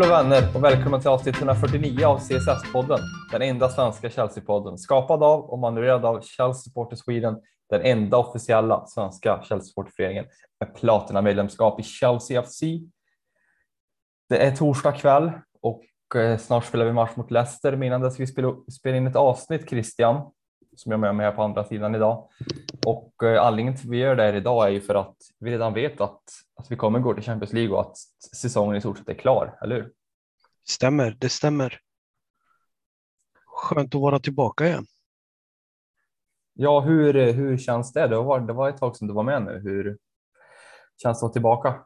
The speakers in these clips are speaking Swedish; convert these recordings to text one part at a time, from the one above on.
Hej blå vänner och välkomna till avsnitt 149 av CSS-podden, den enda svenska Chelsea-podden skapad av och manövrerad av Chelsea Supporter Sweden, den enda officiella svenska Chelsea-supporterföreningen med platina-medlemskap i Chelsea FC. Det är torsdag kväll och eh, snart spelar vi match mot Leicester, men innan dess ska vi spela, spela in ett avsnitt Christian som jag är med mig här på andra sidan idag. Och eh, anledningen till att vi gör det här idag är ju för att vi redan vet att, att vi kommer gå till Champions League och att säsongen i stort sett är klar, eller hur? Stämmer, det stämmer. Skönt att vara tillbaka igen. Ja, hur, hur känns det? Det var, det var ett tag sedan du var med nu. Hur känns det att vara tillbaka?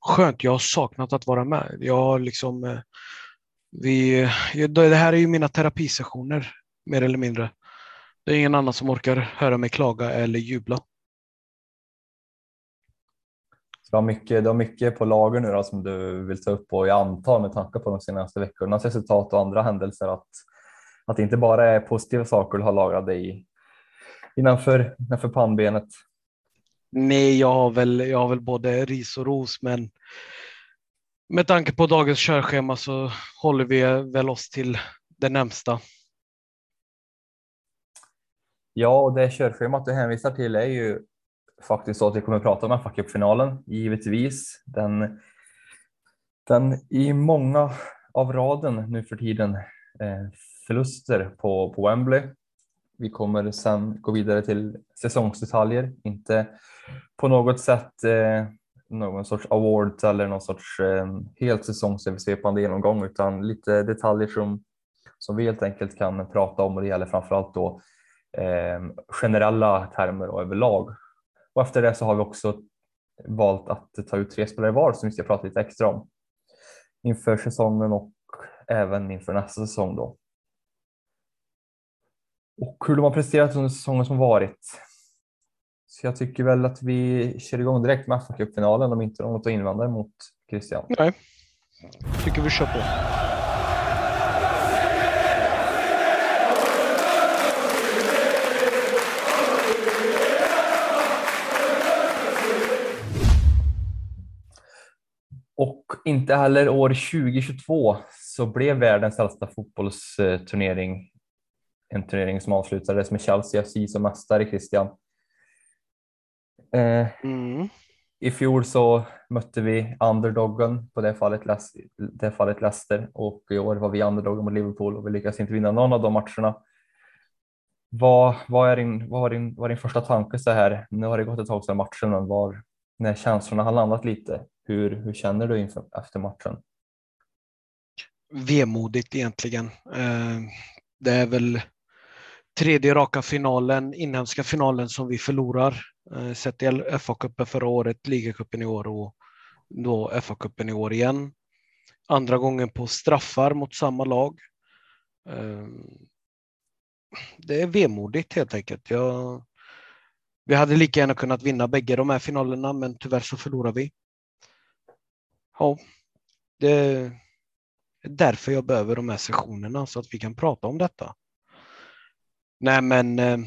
Skönt, jag har saknat att vara med. Jag liksom, eh, vi, det här är ju mina terapisessioner, mer eller mindre. Det är ingen annan som orkar höra mig klaga eller jubla. Så du, har mycket, du har mycket på lager nu då, som du vill ta upp och jag antar med tanke på de senaste veckornas resultat och andra händelser att, att det inte bara är positiva saker du har lagrat dig innanför, innanför pannbenet. Nej, jag har, väl, jag har väl både ris och ros, men med tanke på dagens körschema så håller vi väl oss till det närmsta. Ja, och det körschemat du hänvisar till är ju faktiskt så att vi kommer att prata om fa up-finalen. givetvis. Den, den i många av raden nu för tiden eh, förluster på, på Wembley. Vi kommer sen gå vidare till säsongsdetaljer, inte på något sätt eh, någon sorts award eller någon sorts eh, helt säsongsöversvepande genomgång utan lite detaljer som, som vi helt enkelt kan prata om och det gäller framförallt då eh, Ehm, generella termer och överlag. Och efter det så har vi också valt att ta ut tre spelare var som vi ska prata lite extra om inför säsongen och även inför nästa säsong då. Och hur de har presterat under säsongen som varit. Så jag tycker väl att vi kör igång direkt med fa finalen om inte något att invända mot Christian. Nej, tycker vi kör på. Inte heller år 2022 så blev världens äldsta fotbollsturnering en turnering som avslutades med Chelsea FC som mästare, Christian. Eh, mm. I fjol så mötte vi underdoggen på det fallet, det fallet Leicester och i år var vi underdoggen mot Liverpool och vi lyckades inte vinna någon av de matcherna. Vad, vad, är din, vad, var din, vad är din första tanke så här? Nu har det gått ett tag sedan matchen, men var, när känslorna har landat lite, hur, hur känner du inför, efter matchen? Vemodigt egentligen. Eh, det är väl tredje raka finalen, inhemska finalen som vi förlorar. Eh, sett i FA-cupen förra året, ligacupen i år och då FA-cupen i år igen. Andra gången på straffar mot samma lag. Eh, det är vemodigt helt enkelt. Jag, vi hade lika gärna kunnat vinna bägge de här finalerna, men tyvärr så förlorar vi. Ja, det är därför jag behöver de här sessionerna så att vi kan prata om detta. Nej, men eh,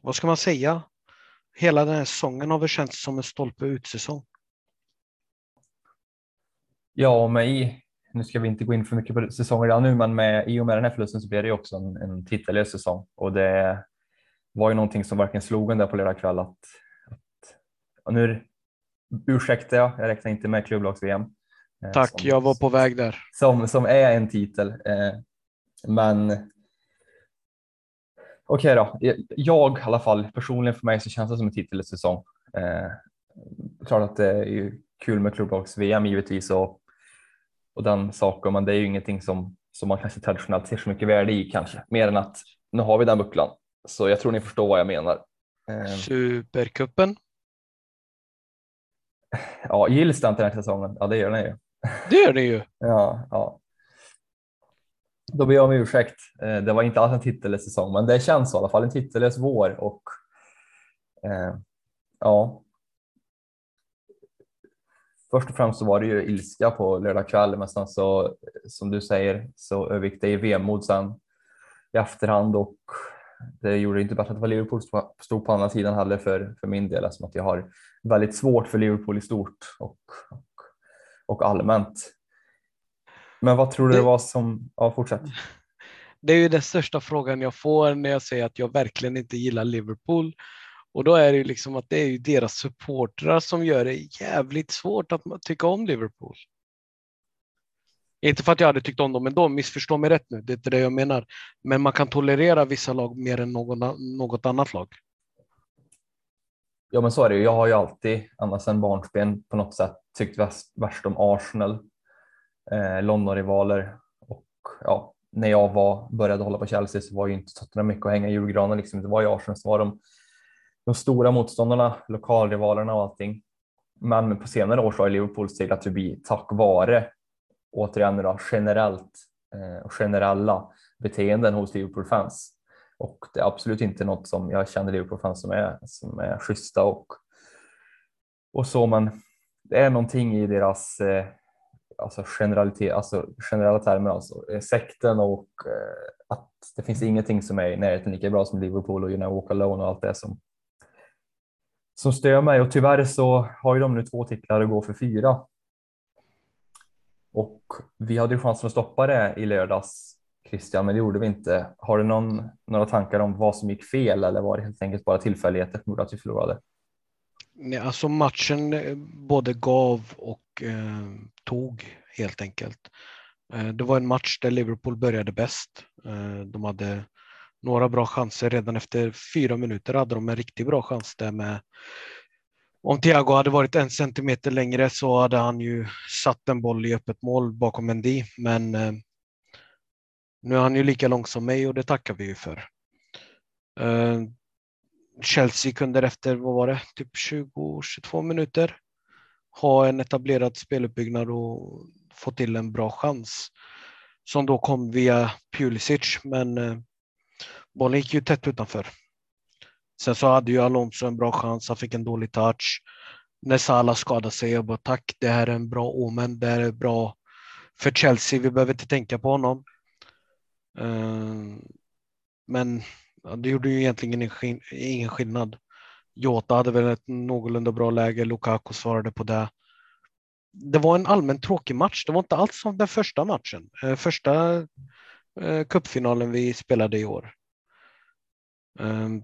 vad ska man säga? Hela den här säsongen har väl känts som en stolpe ut-säsong. Ja, och nu ska vi inte gå in för mycket på säsongen redan nu, men med, i och med den här förlusten så blir det också en, en titellös säsong och det var ju någonting som verkligen slog en där på lördag kväll att, att nu ursäkta jag, jag räknar inte med klubblags-VM. Eh, Tack, som, jag var på väg där. Som, som är en titel. Eh, men okej okay då, jag i alla fall personligen för mig så känns det som en titelsäsong. Eh, klart att det är kul med klubblags-VM givetvis och, och den saken, men det är ju ingenting som, som man kanske traditionellt ser så mycket värde i kanske, mer än att nu har vi den bucklan. Så jag tror ni förstår vad jag menar. Eh, Supercupen? Ja, gills den till den här säsongen? Ja, det gör den ju. Det gör det ju. ja, ja. Då ber jag om ursäkt. Eh, det var inte alls en titellös säsong, men det känns så i alla fall. En titellös vår och eh, ja. Först och främst så var det ju ilska på lördag kväll, men sen så som du säger så övergick det i vemod sen i efterhand och det gjorde inte bättre att det var Liverpool stod på andra sidan heller för, för min del eftersom att jag har väldigt svårt för Liverpool i stort och, och, och allmänt. Men vad tror du det var som, ja fortsätt. Det är ju den största frågan jag får när jag säger att jag verkligen inte gillar Liverpool. Och då är det ju liksom att det är ju deras supportrar som gör det jävligt svårt att tycka om Liverpool. Inte för att jag hade tyckt om dem ändå, missförstå mig rätt nu, det är inte det jag menar. Men man kan tolerera vissa lag mer än någon, något annat lag. Ja men så är det ju. Jag har ju alltid, ända sedan barnsben på något sätt, tyckt värst, värst om Arsenal, eh, Londonrivaler och ja, när jag var, började hålla på Chelsea så var ju inte Tottenham mycket att hänga i julgranen. Liksom. Det var ju Arsenal som var de, de stora motståndarna, lokalrivalerna och allting. Men på senare år så har Liverpool seglat förbi tack vare återigen då, generellt eh, och generella beteenden hos Liverpool-fans. Och det är absolut inte något som jag känner Liverpool-fans som är, som är schyssta och, och så, men det är någonting i deras eh, alltså generalitet, alltså generella termer, alltså eh, sekten och eh, att det finns ingenting som är i närheten lika bra som Liverpool och You know, Walk Alone och allt det som som stör mig och tyvärr så har ju de nu två titlar att gå för fyra. Och vi hade ju chansen att stoppa det i lördags Christian, men det gjorde vi inte. Har du någon, några tankar om vad som gick fel eller var det helt enkelt bara tillfälligheter som gjorde att vi förlorade? Nej, alltså matchen eh, både gav och eh, tog helt enkelt. Eh, det var en match där Liverpool började bäst. Eh, de hade några bra chanser redan efter fyra minuter hade de en riktigt bra chans där med om Thiago hade varit en centimeter längre så hade han ju satt en boll i öppet mål bakom Mendy, men eh, nu är han ju lika lång som mig och det tackar vi ju för. Eh, Chelsea kunde efter, vad var det, typ 20-22 minuter ha en etablerad speluppbyggnad och få till en bra chans som då kom via Pulisic, men eh, bollen gick ju tätt utanför. Sen så hade ju Alonso en bra chans, han fick en dålig touch. När Salah skadade sig, jag bara tack, det här är en bra omen, det här är bra för Chelsea, vi behöver inte tänka på honom. Ehm, men det gjorde ju egentligen ingen skillnad. Jota hade väl ett någorlunda bra läge, Lukaku svarade på det. Det var en allmänt tråkig match, det var inte alls som den första matchen, eh, första eh, cupfinalen vi spelade i år. Ehm,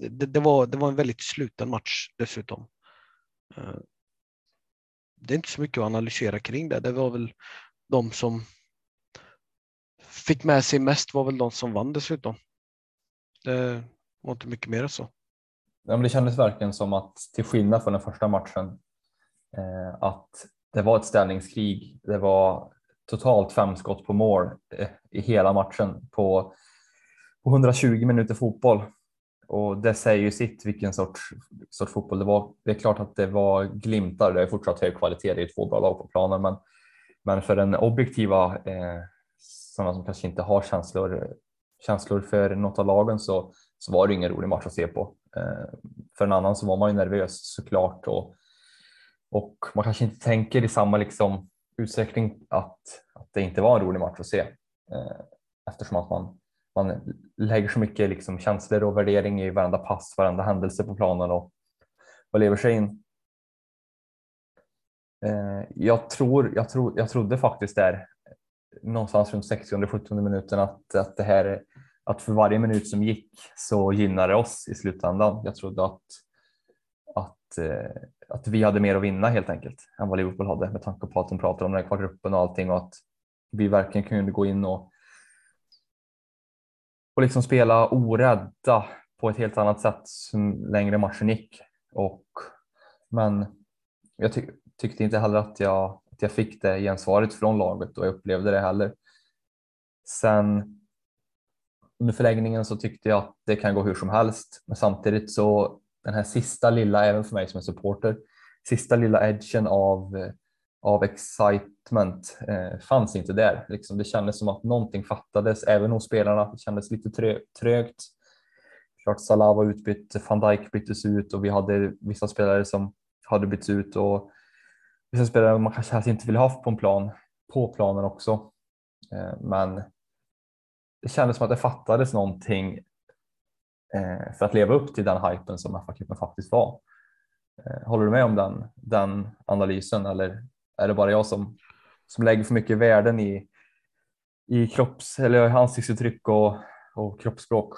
det, det, var, det var en väldigt sluten match dessutom. Eh, det är inte så mycket att analysera kring det. Det var väl de som fick med sig mest var väl de som vann dessutom. Det var inte mycket mer än så. Ja, men det kändes verkligen som att till skillnad från den första matchen eh, att det var ett ställningskrig. Det var totalt fem skott på mål eh, i hela matchen på på 120 minuter fotboll. Och det säger ju sitt vilken sorts, sorts fotboll det var. Det är klart att det var glimtar, det är fortsatt hög kvalitet, det är två bra lag på planen, men, men för den objektiva, eh, sådana som kanske inte har känslor, känslor för något av lagen så, så var det ingen rolig match att se på. Eh, för en annan så var man ju nervös såklart och, och man kanske inte tänker i samma liksom, utsträckning att, att det inte var en rolig match att se eh, eftersom att man man lägger så mycket liksom känslor och värdering i varenda pass, varenda händelse på planen och, och lever sig in. Eh, jag, tror, jag, tro, jag trodde faktiskt där någonstans runt 60-70 minuten att, att det här att för varje minut som gick så gynnade oss i slutändan. Jag trodde att, att, eh, att vi hade mer att vinna helt enkelt än vad Liverpool hade med tanke på att de pratade om den här kvartgruppen och allting och att vi verkligen kunde gå in och och liksom spela orädda på ett helt annat sätt längre matchen gick. Och, men jag ty tyckte inte heller att jag, att jag fick det gensvaret från laget och jag upplevde det heller. Sen under förlängningen så tyckte jag att det kan gå hur som helst, men samtidigt så den här sista lilla, även för mig som är supporter, sista lilla edgen av eh, av excitement eh, fanns inte där. Liksom, det kändes som att någonting fattades även hos spelarna. Det kändes lite trö trögt. Klart Salah var utbytt, van Dijk byttes ut och vi hade vissa spelare som hade bytts ut och vissa spelare man kanske helst inte vill ha på en plan, på planen också. Eh, men det kändes som att det fattades någonting eh, för att leva upp till den hypen som FA-cupen faktiskt var. Eh, håller du med om den, den analysen eller är det bara jag som, som lägger för mycket värden i, i kropps eller ansiktsuttryck och, och kroppsspråk?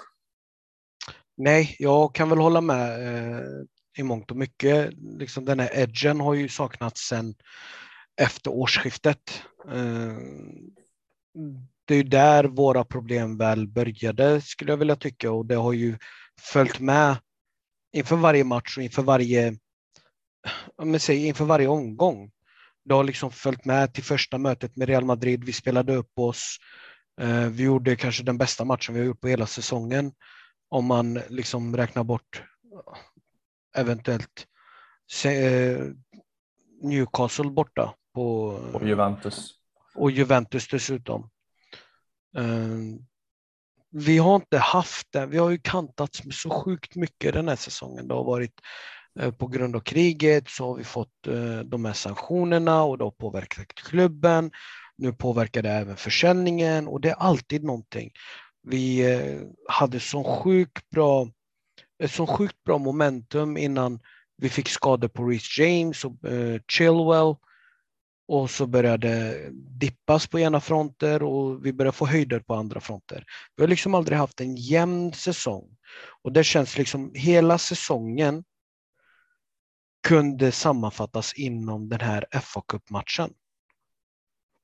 Nej, jag kan väl hålla med eh, i mångt och mycket. Liksom den här edgen har ju saknats sedan efter årsskiftet. Eh, det är ju där våra problem väl började skulle jag vilja tycka och det har ju följt med inför varje match och inför varje, men inför varje omgång. Det har liksom följt med till första mötet med Real Madrid. Vi spelade upp oss. Eh, vi gjorde kanske den bästa matchen vi har gjort på hela säsongen. Om man liksom räknar bort eventuellt eh, Newcastle borta. På, och Juventus. Och Juventus dessutom. Eh, vi har inte haft det. Vi har ju kantats med så sjukt mycket den här säsongen. Det har varit eh, Eh, på grund av kriget så har vi fått eh, de här sanktionerna och det har påverkat klubben. Nu påverkar det även försäljningen och det är alltid någonting. Vi eh, hade så sjukt bra, ett så sjukt bra momentum innan vi fick skador på Reece James och Chilwell och så började dippas på ena fronter och vi började få höjder på andra fronter. Vi har liksom aldrig haft en jämn säsong och det känns liksom hela säsongen kunde sammanfattas inom den här FA Cup-matchen.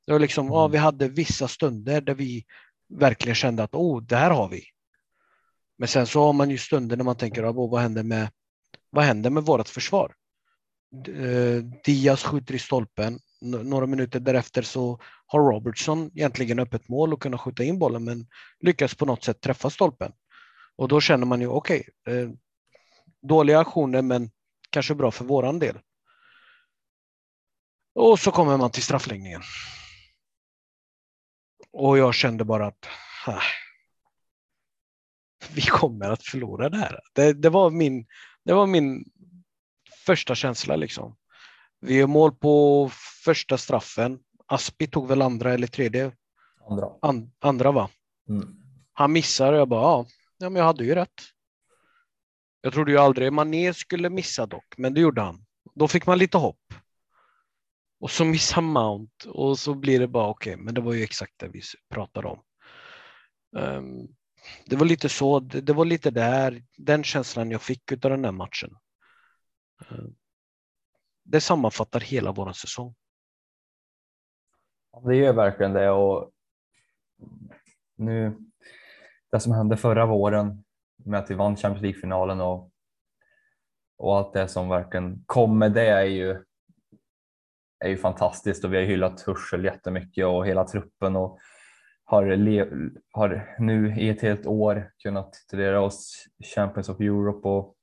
Det var liksom, mm. ja, vi hade vissa stunder där vi verkligen kände att oh, det här har vi. Men sen så har man ju stunder när man tänker, oh, vad händer med vad händer med vårt försvar? Eh, Diaz skjuter i stolpen, några minuter därefter så har Robertson egentligen öppet mål och kunna skjuta in bollen men lyckas på något sätt träffa stolpen. Och då känner man ju okej, okay, eh, dåliga aktioner men kanske bra för våran del. Och så kommer man till straffläggningen. Och jag kände bara att äh, vi kommer att förlora det här. Det, det, var min, det var min första känsla liksom. Vi gör mål på första straffen. Aspi tog väl andra eller tredje? Andra. An, andra va? Mm. Han missar och jag bara, ja, men jag hade ju rätt. Jag trodde ju aldrig Mané skulle missa dock, men det gjorde han. Då fick man lite hopp. Och så missar Mount och så blir det bara okej, okay, men det var ju exakt det vi pratade om. Um, det var lite så, det, det, var lite där, den känslan jag fick av den här matchen. Uh, det sammanfattar hela vår säsong. Det gör verkligen det och nu det som hände förra våren med att vi vann Champions League-finalen och, och allt det som verkligen kom med det är ju är ju fantastiskt och vi har hyllat Hörsel jättemycket och hela truppen och har, har nu i ett helt år kunnat titulera oss Champions of Europe och,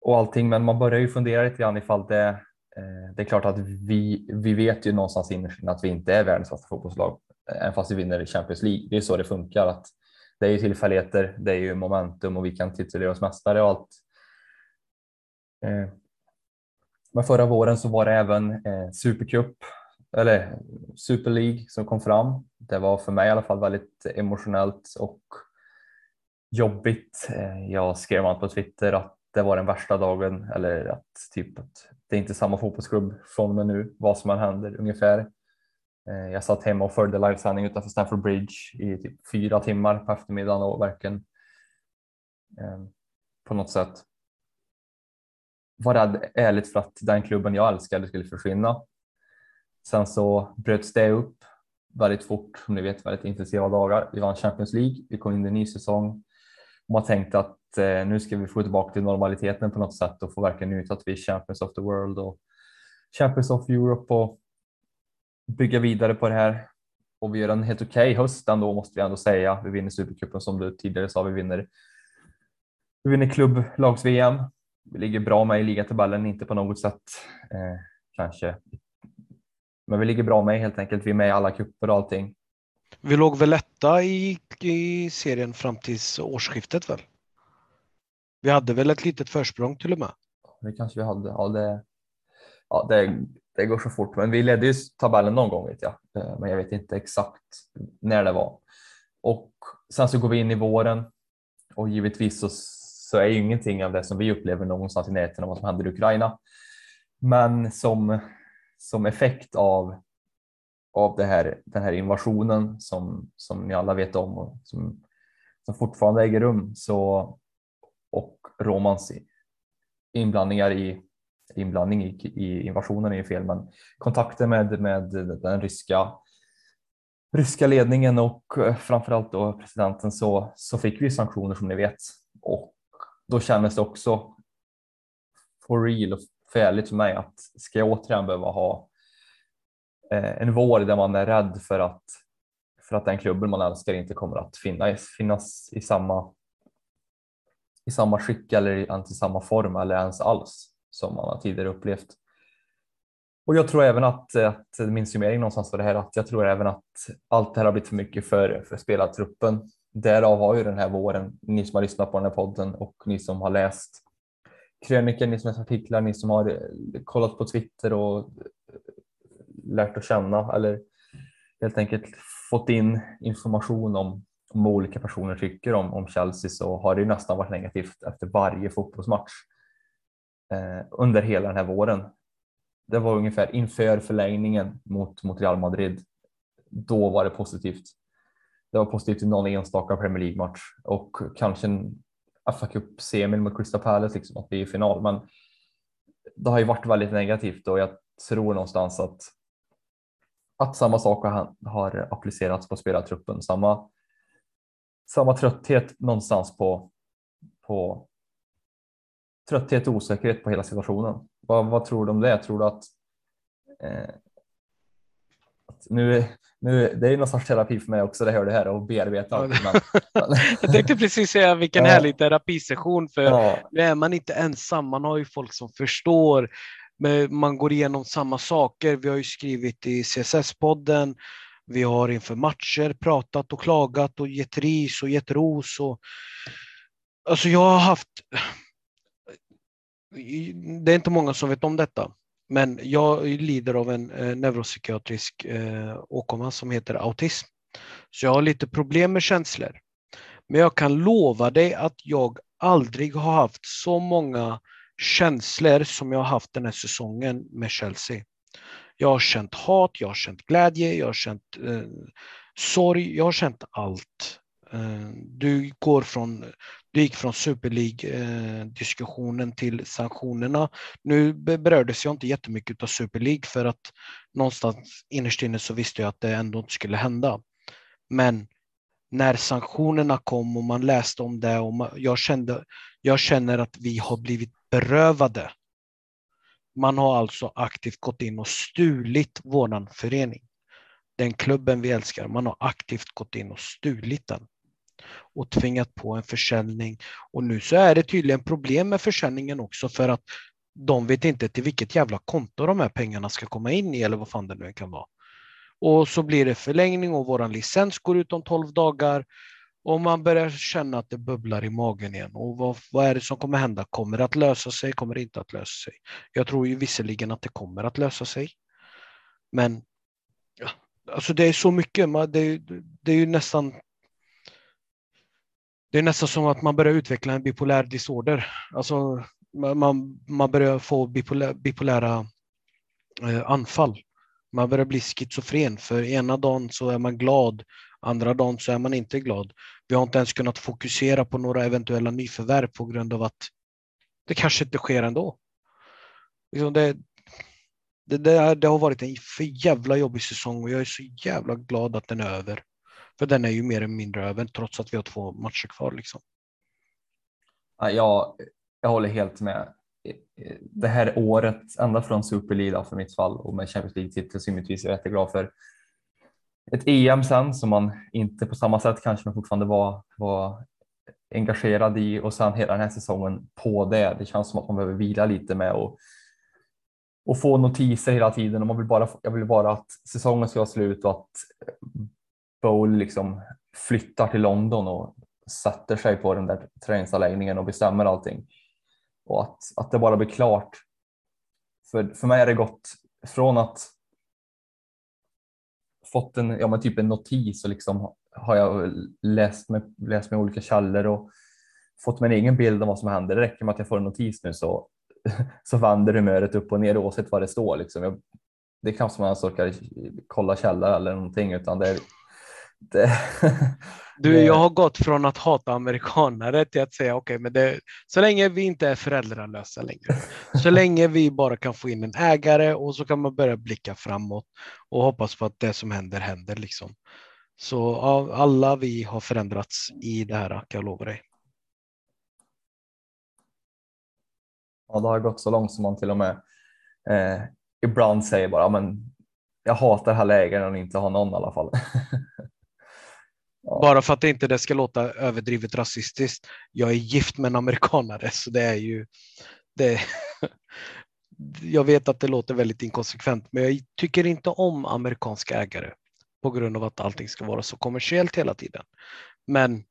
och allting. Men man börjar ju fundera lite grann ifall det, eh, det är klart att vi, vi vet ju någonstans innerst att vi inte är världens bästa fotbollslag, även fast vi vinner Champions League. Det är så det funkar. att det är ju tillfälligheter, det är ju momentum och vi kan titulera oss mästare och allt. Eh, men förra våren så var det även eh, Supercup eller Super League som kom fram. Det var för mig i alla fall väldigt emotionellt och jobbigt. Eh, jag skrev på Twitter att det var den värsta dagen eller att typ att det är inte samma fotbollsklubb från och med nu, vad som än händer ungefär. Eh, jag satt hemma och följde livesändning utanför Stamford Bridge i typ fyra timmar på eftermiddagen och verkligen eh, på något sätt var rädd ärligt för att den klubben jag älskade skulle försvinna. Sen så bröts det upp väldigt fort, som ni vet, väldigt intensiva dagar. Vi vann Champions League, vi kom in i en ny säsong och man tänkte att eh, nu ska vi få tillbaka till normaliteten på något sätt och få verkligen njuta att vi är Champions of the World och Champions of Europe och bygga vidare på det här. Och vi gör en helt okej okay höst ändå måste vi ändå säga. Vi vinner Supercupen som du tidigare sa, vi vinner. Vi vinner klubblags-VM vi ligger bra med i ligatabellen, inte på något sätt eh, kanske. Men vi ligger bra med helt enkelt. Vi är med i alla cuper och allting. Vi låg väl etta i, i serien fram till årsskiftet väl? Vi hade väl ett litet försprång till och med? Det kanske vi hade. Ja, det, ja, det, det går så fort, men vi ledde ju tabellen någon gång vet jag, eh, men jag vet inte exakt när det var. Och sen så går vi in i våren och givetvis så så är ju ingenting av det som vi upplever någonstans i näten av vad som händer i Ukraina. Men som, som effekt av, av det här, den här invasionen som, som ni alla vet om och som, som fortfarande äger rum så, och Romans inblandningar i inblandning i, i invasionen är ju fel, men kontakter med, med den ryska ryska ledningen och eh, framförallt då presidenten så, så fick vi sanktioner som ni vet. Och då kändes det också for real och färligt för mig att ska jag återigen behöva ha eh, en vår där man är rädd för att för att den klubben man älskar inte kommer att finnas, finnas i samma i samma skick eller i samma form eller ens alls som man har tidigare upplevt. Och jag tror även att, att min summering någonstans var det här att jag tror även att allt det här har blivit för mycket för, för spelartruppen. Därav har ju den här våren, ni som har lyssnat på den här podden och ni som har läst krönikor, ni som har läst artiklar, ni som har eh, kollat på Twitter och eh, lärt att känna eller helt enkelt fått in information om, om vad olika personer tycker om, om Chelsea så har det ju nästan varit negativt efter varje fotbollsmatch Eh, under hela den här våren det var ungefär inför förlängningen mot, mot Real Madrid. Då var det positivt. Det var positivt i någon enstaka Premier League-match och kanske en FA Cup-semi mot Crystal Palace, liksom, att vi är i final. Men det har ju varit väldigt negativt och jag tror någonstans att, att samma sak har, har applicerats på spelartruppen. Samma, samma trötthet någonstans på, på trötthet och osäkerhet på hela situationen. Vad, vad tror du om det? Tror du att, eh, att nu, nu, det är någon sorts terapi för mig också, det hör det här och bearbeta allt. Jag tänkte precis säga vilken ja. härlig terapisession, för ja. nu är man inte ensam, man har ju folk som förstår, man går igenom samma saker. Vi har ju skrivit i CSS-podden, vi har inför matcher pratat och klagat och gett ris och gett ros. Och... Alltså jag har haft det är inte många som vet om detta, men jag lider av en eh, neuropsykiatrisk eh, åkomma som heter autism. Så jag har lite problem med känslor. Men jag kan lova dig att jag aldrig har haft så många känslor som jag har haft den här säsongen med Chelsea. Jag har känt hat, jag har känt glädje, jag har känt eh, sorg, jag har känt allt. Eh, du går från det gick från Super League-diskussionen till sanktionerna. Nu berördes jag inte jättemycket av Super League för att någonstans innerst inne så visste jag att det ändå inte skulle hända. Men när sanktionerna kom och man läste om det och man, jag, kände, jag känner att vi har blivit berövade. Man har alltså aktivt gått in och stulit våran förening. Den klubben vi älskar, man har aktivt gått in och stulit den och tvingat på en försäljning. Och nu så är det tydligen problem med försäljningen också för att de vet inte till vilket jävla konto de här pengarna ska komma in i eller vad fan det nu kan vara. Och så blir det förlängning och våran licens går ut om 12 dagar och man börjar känna att det bubblar i magen igen. Och vad, vad är det som kommer hända? Kommer det att lösa sig? Kommer det inte att lösa sig? Jag tror ju visserligen att det kommer att lösa sig. Men ja, alltså det är så mycket. Det, det är ju nästan det är nästan som att man börjar utveckla en bipolär disorder. Alltså man, man börjar få bipolä, bipolära eh, anfall. Man börjar bli schizofren för ena dagen så är man glad, andra dagen så är man inte glad. Vi har inte ens kunnat fokusera på några eventuella nyförvärv på grund av att det kanske inte sker ändå. Liksom det, det, det, det har varit en för jävla jobbig säsong och jag är så jävla glad att den är över. För den är ju mer eller mindre över trots att vi har två matcher kvar. Liksom. Ja, jag, håller helt med. Det här året, ända från Super League för mitt fall och med Champions League-titel så är jag jätteglad för ett EM sen som man inte på samma sätt kanske men fortfarande var, var engagerad i och sen hela den här säsongen på det. Det känns som att man behöver vila lite med och, och få notiser hela tiden och man vill bara, jag vill bara att säsongen ska vara slut och att Bowl liksom flyttar till London och sätter sig på den där träningsanläggningen och bestämmer allting. Och att, att det bara blir klart. För, för mig har det gått från att fått en, ja, men typ en notis och liksom har jag läst med, läst med olika källor och fått min egen bild om vad som händer. Det räcker med att jag får en notis nu så, så vänder humöret upp och ner oavsett vad det står. Liksom. Jag, det är knappt som man orkar kolla källare eller någonting utan det, är det, Du, jag har gått från att hata amerikanare till att säga okej, okay, men det, så länge vi inte är föräldralösa längre, så länge vi bara kan få in en ägare och så kan man börja blicka framåt och hoppas på att det som händer händer liksom. Så alla vi har förändrats i det här, kan jag lova dig. Ja, det har gått så långt som man till och med eh, ibland säger bara, men jag hatar det här läget och inte har någon i alla fall. Ja. Bara för att det inte det ska låta överdrivet rasistiskt. Jag är gift med en amerikanare så det är ju det. jag vet att det låter väldigt inkonsekvent men jag tycker inte om amerikanska ägare på grund av att allting ska vara så kommersiellt hela tiden. Men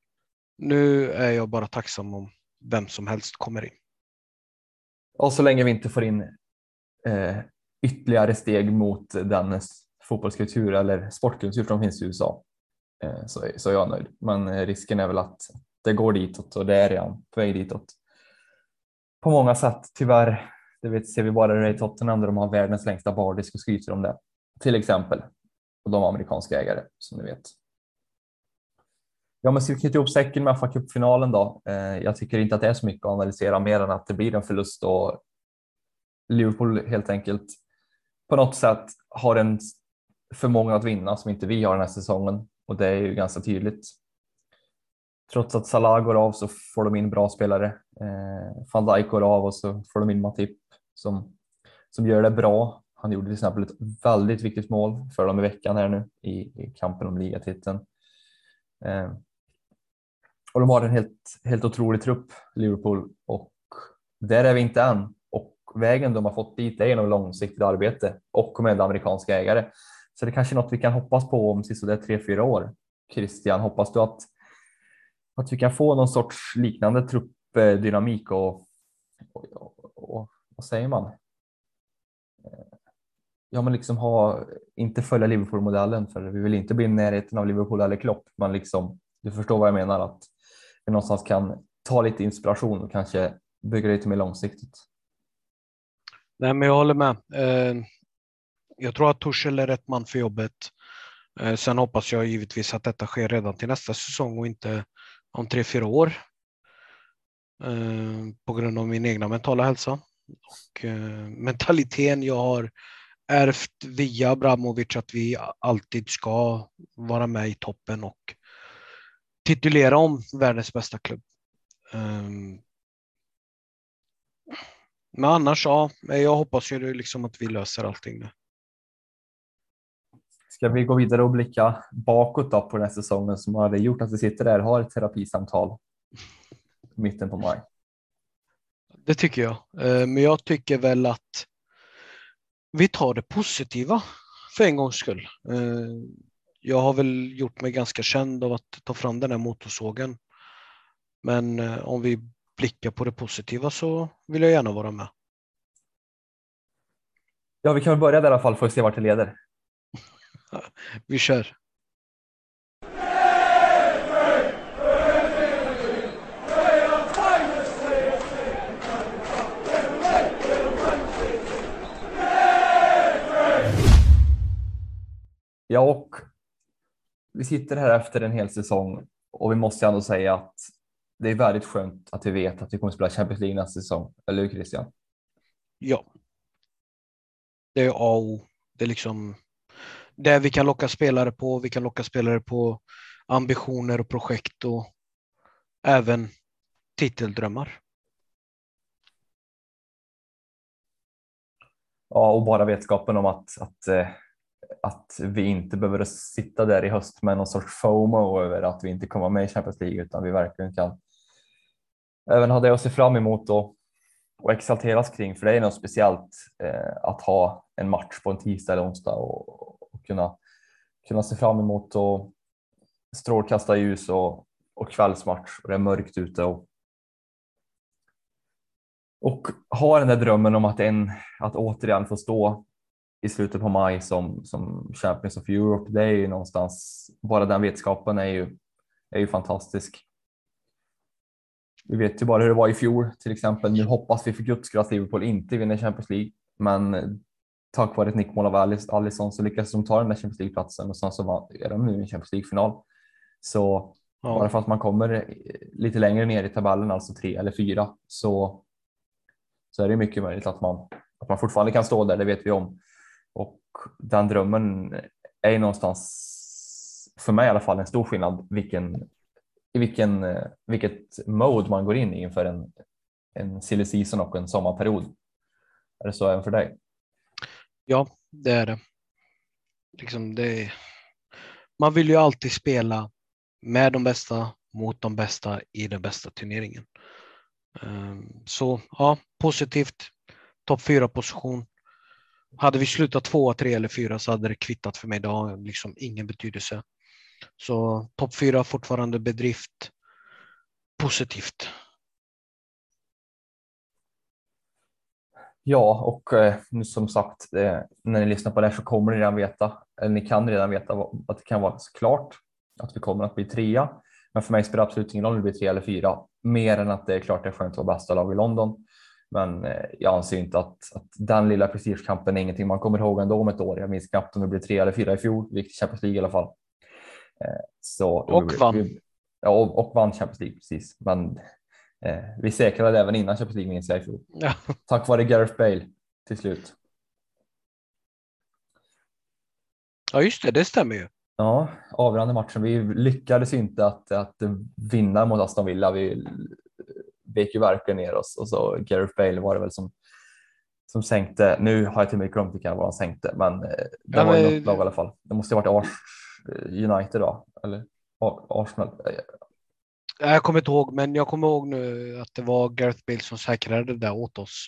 nu är jag bara tacksam om vem som helst kommer in. Och så länge vi inte får in eh, ytterligare steg mot den fotbollskultur eller sportkultur som finns i USA Eh, så, så, jag är nöjd. Men eh, risken är väl att det går ditåt och det är redan på väg ditåt. På många sätt tyvärr. Det vet, ser vi bara i Tottenham där de har världens längsta bardisk och skryter om det. Till exempel. Och de amerikanska ägare som ni vet. Ja, men ska vi knyta ihop säcken med fa finalen då? Eh, jag tycker inte att det är så mycket att analysera mer än att det blir en förlust och Liverpool helt enkelt på något sätt har en förmåga att vinna som inte vi har den här säsongen och det är ju ganska tydligt. Trots att Salah går av så får de in bra spelare. Eh, Van Dijk går av och så får de in Matip som, som gör det bra. Han gjorde till exempel ett väldigt viktigt mål för dem i veckan här nu i, i kampen om ligatiteln. Eh, och de har en helt, helt otrolig trupp, Liverpool, och där är vi inte än. Och vägen de har fått dit är genom långsiktigt arbete och med amerikanska ägare. Så det kanske är något vi kan hoppas på om sisådär tre, fyra år. Christian, hoppas du att, att vi kan få någon sorts liknande truppdynamik och, och, och, och vad säger man? Eh, ja, men liksom ha, inte följa Liverpool-modellen för vi vill inte bli i närheten av Liverpool eller Klopp, men liksom, du förstår vad jag menar, att vi någonstans kan ta lite inspiration och kanske bygga lite mer långsiktigt. Nej, men jag håller med. Eh, jag tror att Torshäll är rätt man för jobbet. Eh, sen hoppas jag givetvis att detta sker redan till nästa säsong och inte om tre, fyra år. Eh, på grund av min egna mentala hälsa och eh, mentaliteten jag har ärvt via Abramovic att vi alltid ska vara med i toppen och titulera om världens bästa klubb. Ehm, men annars, ja, jag hoppas ju liksom att vi löser allting nu. Ska vi gå vidare och blicka bakåt då på den här säsongen som har gjort att vi sitter där och har ett terapisamtal mitten på maj? Det tycker jag, eh, men jag tycker väl att vi tar det positiva för en gångs skull. Eh, jag har väl gjort mig ganska känd av att ta fram den här motorsågen. Men eh, om vi blickar på det positiva så vill jag gärna vara med. Ja, vi kan väl börja där i alla fall för att se vart det leder. Vi kör. Ja, och vi sitter här efter en hel säsong och vi måste ändå säga att det är väldigt skönt att vi vet att vi kommer att spela Champions League nästa säsong. Eller hur Christian? Ja. Det är A och O. Det är liksom där vi kan locka spelare på. Vi kan locka spelare på ambitioner och projekt och även titeldrömmar. Ja, och bara vetskapen om att, att, eh, att vi inte behöver sitta där i höst med någon sorts FOMO över att vi inte kommer med i Champions League utan vi verkligen kan även ha det att se fram emot och, och exalteras kring för det är något speciellt eh, att ha en match på en tisdag eller onsdag och, kunna, kunna se fram emot och strålkastarljus och, och kvällsmatch och det är mörkt ute och, och ha den där drömmen om att, en, att återigen få stå i slutet på maj som, som Champions of Europe. Det är ju någonstans, bara den vetskapen är ju, är ju fantastisk. Vi vet ju bara hur det var i fjol till exempel. Nu hoppas vi för guds skull att Liverpool inte vinner Champions League, men tack vare ett nickmål av Alisson så lyckas de ta den där Champions League-platsen och sen så är de nu i en Champions League-final. Så ja. bara för att man kommer lite längre ner i tabellen, alltså tre eller fyra, så, så är det mycket möjligt att man, att man fortfarande kan stå där, det vet vi om. Och den drömmen är ju någonstans, för mig i alla fall, en stor skillnad vilken, i vilken, vilket mode man går in i inför en, en silly season och en sommarperiod. Är det så även för dig? Ja, det är det. Liksom det man vill ju alltid spela med de bästa mot de bästa i den bästa turneringen. Ehm, så ja, positivt. Topp fyra position. Hade vi slutat tvåa, tre eller fyra så hade det kvittat för mig. Det har liksom ingen betydelse. Så topp fyra fortfarande bedrift. Positivt. Ja, och eh, som sagt, eh, när ni lyssnar på det här så kommer ni redan veta, eller ni kan redan veta att det kan vara klart att vi kommer att bli trea. Men för mig spelar det absolut ingen roll om det blir tre eller fyra, mer än att det är klart det är skönt att vara bästa lag i London. Men eh, jag anser inte att, att den lilla prestigekampen är ingenting man kommer ihåg ändå om ett år. Jag minns knappt om det blev tre eller fyra i fjol, vi gick Champions League i alla fall. Så, och vann. ja, och, och vann Champions League, precis. Men Eh, vi säkrade även innan Champions League minns jag i fjol. Ja. Tack vare Gareth Bale till slut. Ja just det, det stämmer ju. Ja, avgörande matchen. Vi lyckades inte att, att vinna mot Aston Villa. Vi vek ju verkligen ner oss och så Gareth Bale var det väl som som sänkte. Nu har jag till och med glömt vilka var han sänkte, men eh, det ja, var men... något lag i alla fall. Det måste ha varit Ars United då, eller Arsenal. Jag kommer inte ihåg, men jag kommer ihåg nu att det var Gareth Bale som säkrade det där åt oss.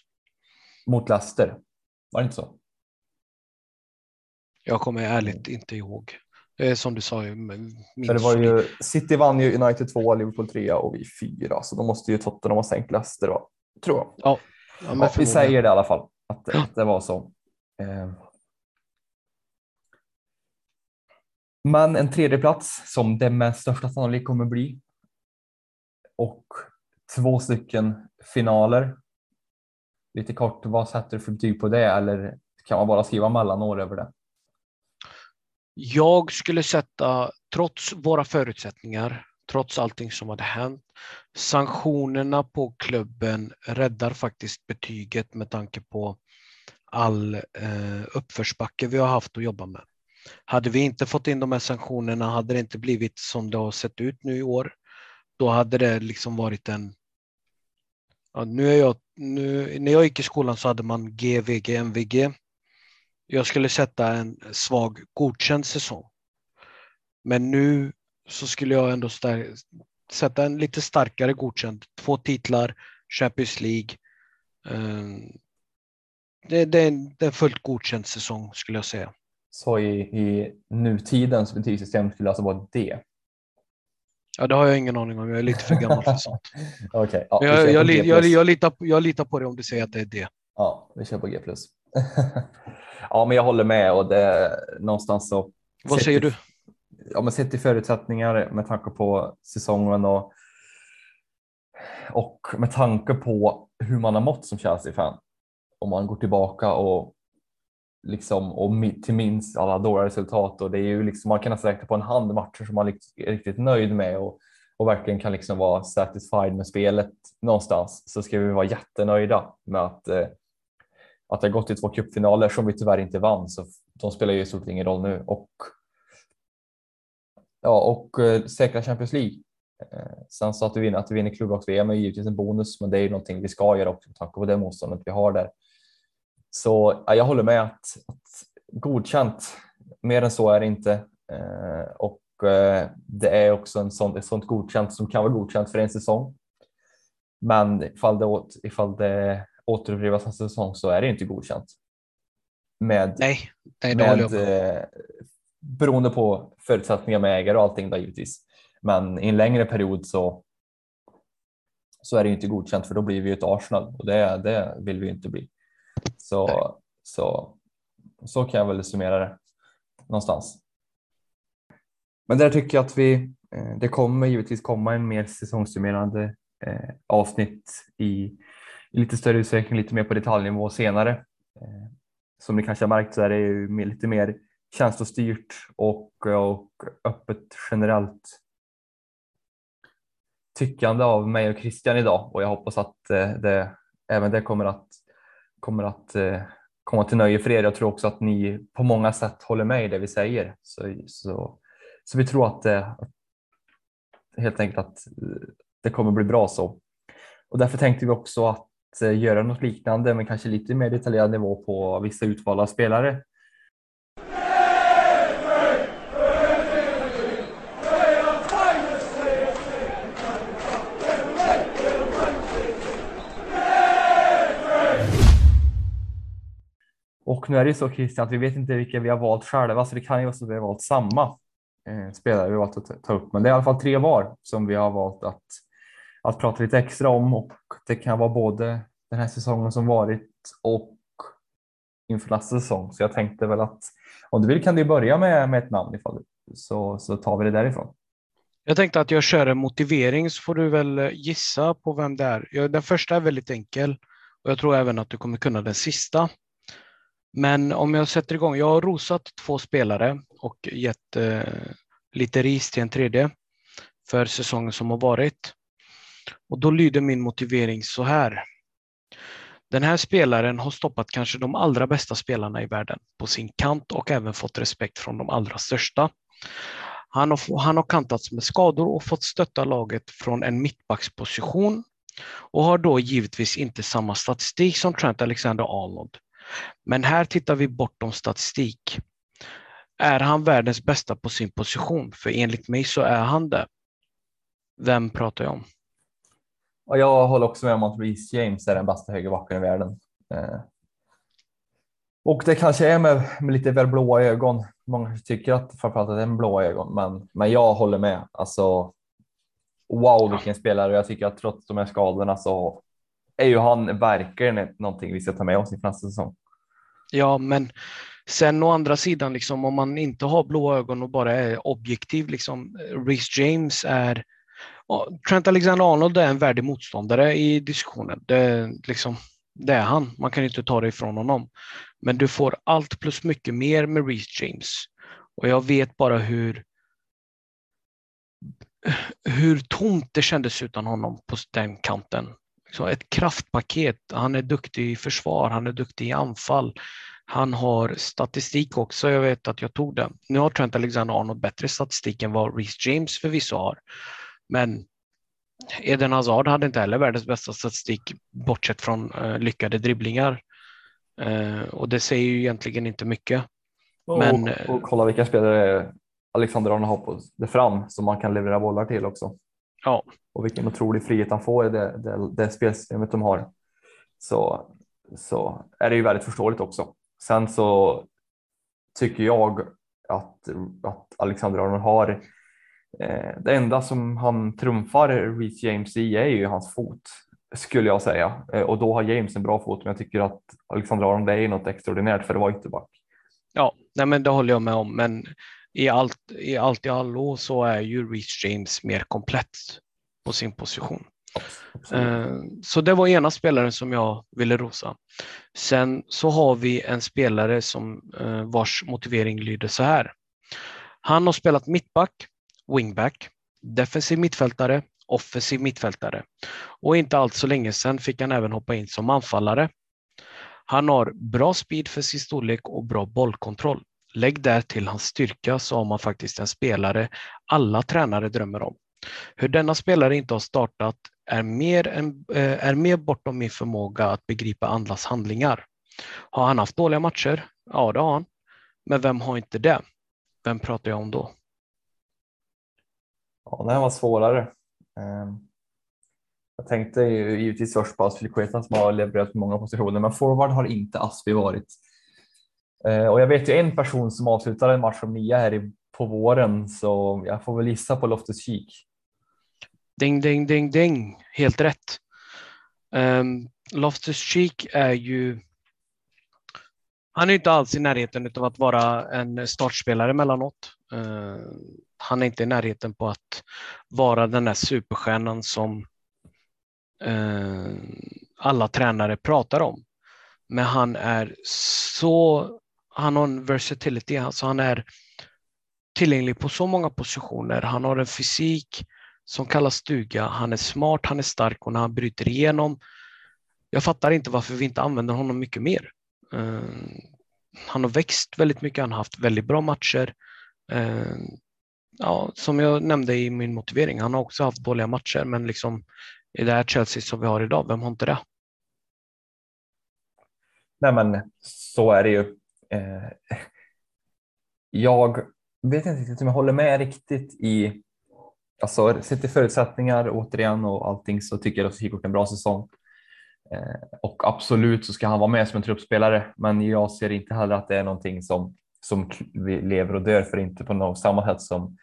Mot Leicester, var det inte så? Jag kommer ärligt inte ihåg. Det är som du sa. det var ju, City vann ju United 2, Liverpool 3 och vi 4, så då måste ju Tottenham ha sänkt Leicester, va? tror jag. Ja, ja, ja vi säger det i alla fall, att, ja. att det var så. Eh. Men en tredje plats som det med största sannolikhet kommer bli och två stycken finaler. Lite kort, vad sätter du för betyg på det eller kan man bara skriva mellanår över det? Jag skulle sätta, trots våra förutsättningar, trots allting som hade hänt, sanktionerna på klubben räddar faktiskt betyget med tanke på all eh, uppförsbacke vi har haft att jobba med. Hade vi inte fått in de här sanktionerna hade det inte blivit som det har sett ut nu i år då hade det liksom varit en... Ja, nu är jag, nu, när jag gick i skolan så hade man GVG, MVG. Jag skulle sätta en svag godkänd säsong. Men nu så skulle jag ändå sätta en lite starkare godkänd. Två titlar, Champions League. Ehm, det, det, är en, det är en fullt godkänd säsong skulle jag säga. Så i, i nutidens betygssystem skulle det alltså vara D? Ja, det har jag ingen aning om. Jag är lite för gammal för sånt. okay, ja, jag, jag, jag, jag, litar, jag litar på det om du säger att det är det. Ja, vi kör på G+. ja, men jag håller med och det någonstans så. Vad säger du? Ja, men sett i förutsättningar med tanke på säsongen och och med tanke på hur man har mått som Chelsea-fan. Om man går tillbaka och liksom och till minst alla dåliga resultat och det är ju liksom man kan nästan räkna på en hand matcher som man är riktigt nöjd med och, och verkligen kan liksom vara satisfied med spelet någonstans så ska vi vara jättenöjda med att eh, att det har gått till två cupfinaler som vi tyvärr inte vann så de spelar ju i stort ingen roll nu och ja och eh, säkra Champions League. Eh, sen så att vi vinner, att vi vinner klubblags-VM är givetvis en bonus, men det är ju någonting vi ska göra också med tanke på det motståndet vi har där. Så ja, jag håller med att, att godkänt, mer än så är det inte. Eh, och eh, det är också en sån, ett sånt godkänt som kan vara godkänt för en säsong. Men ifall det, ifall det återupprepas en säsong så är det inte godkänt. Med, nej, nej med, eh, beroende på förutsättningar med ägare och allting då givetvis. Men i en längre period så, så är det inte godkänt för då blir vi ett Arsenal och det, det vill vi inte bli. Så, så, så kan jag väl summera det någonstans. Men där tycker jag att vi, eh, det kommer givetvis komma en mer säsongssummerande eh, avsnitt i, i, lite större utsträckning, lite mer på detaljnivå senare. Eh, som ni kanske har märkt så är det ju lite mer känslostyrt och, och öppet generellt tyckande av mig och Christian idag och jag hoppas att det, även det kommer att, kommer att eh, komma till nöje för er. Jag tror också att ni på många sätt håller med i det vi säger. Så, så, så vi tror att eh, det helt enkelt att eh, det kommer bli bra så. Och därför tänkte vi också att göra något liknande men kanske lite mer detaljerad nivå på vissa utvalda spelare Och nu är det ju så Christian att vi vet inte vilka vi har valt själva, så det kan ju vara så att vi har valt samma eh, spelare vi har valt att ta upp. Men det är i alla fall tre var som vi har valt att, att prata lite extra om och det kan vara både den här säsongen som varit och inför nästa säsong. Så jag tänkte väl att om du vill kan du börja med, med ett namn ifall du, så, så tar vi det därifrån. Jag tänkte att jag kör en motivering så får du väl eh, gissa på vem det är. Den första är väldigt enkel och jag tror även att du kommer kunna den sista. Men om jag sätter igång, jag har rosat två spelare och gett eh, lite ris till en tredje för säsongen som har varit. Och då lyder min motivering så här. Den här spelaren har stoppat kanske de allra bästa spelarna i världen på sin kant och även fått respekt från de allra största. Han har, han har kantats med skador och fått stötta laget från en mittbacksposition och har då givetvis inte samma statistik som Trent Alexander-Arnold. Men här tittar vi bortom statistik. Är han världens bästa på sin position? För enligt mig så är han det. Vem pratar jag om? Och jag håller också med om att Reece James är den bästa högerbacken i världen. Eh, och det kanske är med, med lite väl blåa ögon. Många tycker att framförallt att det är med blåa ögon, men, men jag håller med. Alltså, wow, vilken spelare. Jag tycker att trots de här skadorna så är ju han verkligen någonting vi ska ta med oss i nästa säsong. Ja, men sen å andra sidan, liksom, om man inte har blå ögon och bara är objektiv, liksom, Reece James är Trent Alexander-Arnold är en värdig motståndare i diskussionen. Det, liksom, det är han. Man kan inte ta det ifrån honom. Men du får allt plus mycket mer med Reece James. Och jag vet bara hur hur tomt det kändes utan honom på den kanten. Så ett kraftpaket. Han är duktig i försvar, han är duktig i anfall. Han har statistik också. Jag vet att jag tog den. Nu har Trent Alexander-Arnold bättre statistik än vad Reece James förvisso har. Men Eden Hazard hade inte heller världens bästa statistik bortsett från uh, lyckade dribblingar. Uh, och det säger ju egentligen inte mycket. Och, Men, och, och kolla vilka spelare Alexander Arnold har på det fram som man kan leverera bollar till också. Ja. Och vilken otrolig frihet han får i det, det, det spelsystemet de har. Så, så är det ju väldigt förståeligt också. Sen så tycker jag att, att Alexander Arnold har eh, det enda som han trumfar Reece James i är ju hans fot skulle jag säga. Eh, och då har James en bra fot, men jag tycker att Alexander Arnold är något extraordinärt för att vara ytterback. Ja, nej men det håller jag med om, men i allt i, allt i allo så är ju Reece James mer komplett på sin position. Eh, så det var ena spelaren som jag ville rosa. Sen så har vi en spelare som eh, vars motivering lyder så här. Han har spelat mittback, wingback, defensiv mittfältare, offensiv mittfältare och inte allt så länge sedan fick han även hoppa in som anfallare. Han har bra speed för sin storlek och bra bollkontroll. Lägg där till hans styrka så har man faktiskt en spelare alla tränare drömmer om. Hur denna spelare inte har startat är mer, än, eh, är mer bortom min förmåga att begripa andras handlingar. Har han haft dåliga matcher? Ja, det har han. Men vem har inte det? Vem pratar jag om då? Ja, det här var svårare. Ehm, jag tänkte ju givetvis först på Aspilicueta som har levererat på många positioner, men forward har inte Aspi varit. Eh, och jag vet ju en person som avslutade en match som nia här på våren, så jag får väl gissa på Loftus Cheek. Ding, ding, ding, ding. Helt rätt. Um, Loftus Cheek är ju han är inte alls i närheten av att vara en startspelare emellanåt. Uh, eh, han är inte i närheten på att vara den där superstjärnan som uh, alla tränare pratar om. Men han är så, han har en versatility, alltså han är tillgänglig på så många positioner. Han har en fysik som kallas stuga. Han är smart, han är stark och när han bryter igenom. Jag fattar inte varför vi inte använder honom mycket mer. Eh, han har växt väldigt mycket, han har haft väldigt bra matcher. Eh, ja, som jag nämnde i min motivering, han har också haft dåliga matcher, men liksom i det här Chelsea som vi har idag, vem har inte det? Nej, men så är det ju. Eh, jag vet inte riktigt om jag håller med riktigt i, alltså sett till förutsättningar återigen och allting så tycker jag att Kik gjort en bra säsong. Eh, och absolut så ska han vara med som en truppspelare, men jag ser inte heller att det är någonting som, som vi lever och dör för, inte på något samma sätt som,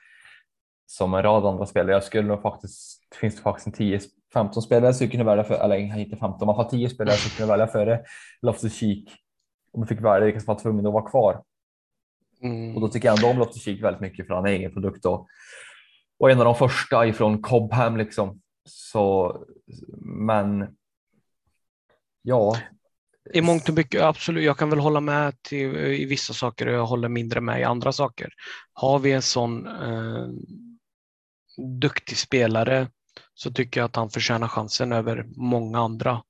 som en rad andra spelare. Jag skulle nog faktiskt, det finns det faktiskt en 10 15 spelare skulle kunna välja för, eller inte 15, man får 10 spelare skulle kunna välja före Loftus Cheek. Om vi fick välja vilka som var tvungna att vara kvar. Mm. Och då tycker jag ändå om Loftus Cheek väldigt mycket för han är egen produkt och, och en av de första ifrån Cobham liksom. Så, men ja. I mångt och mycket, absolut. Jag kan väl hålla med till, i vissa saker och jag håller mindre med i andra saker. Har vi en sån eh, duktig spelare så tycker jag att han förtjänar chansen över många andra.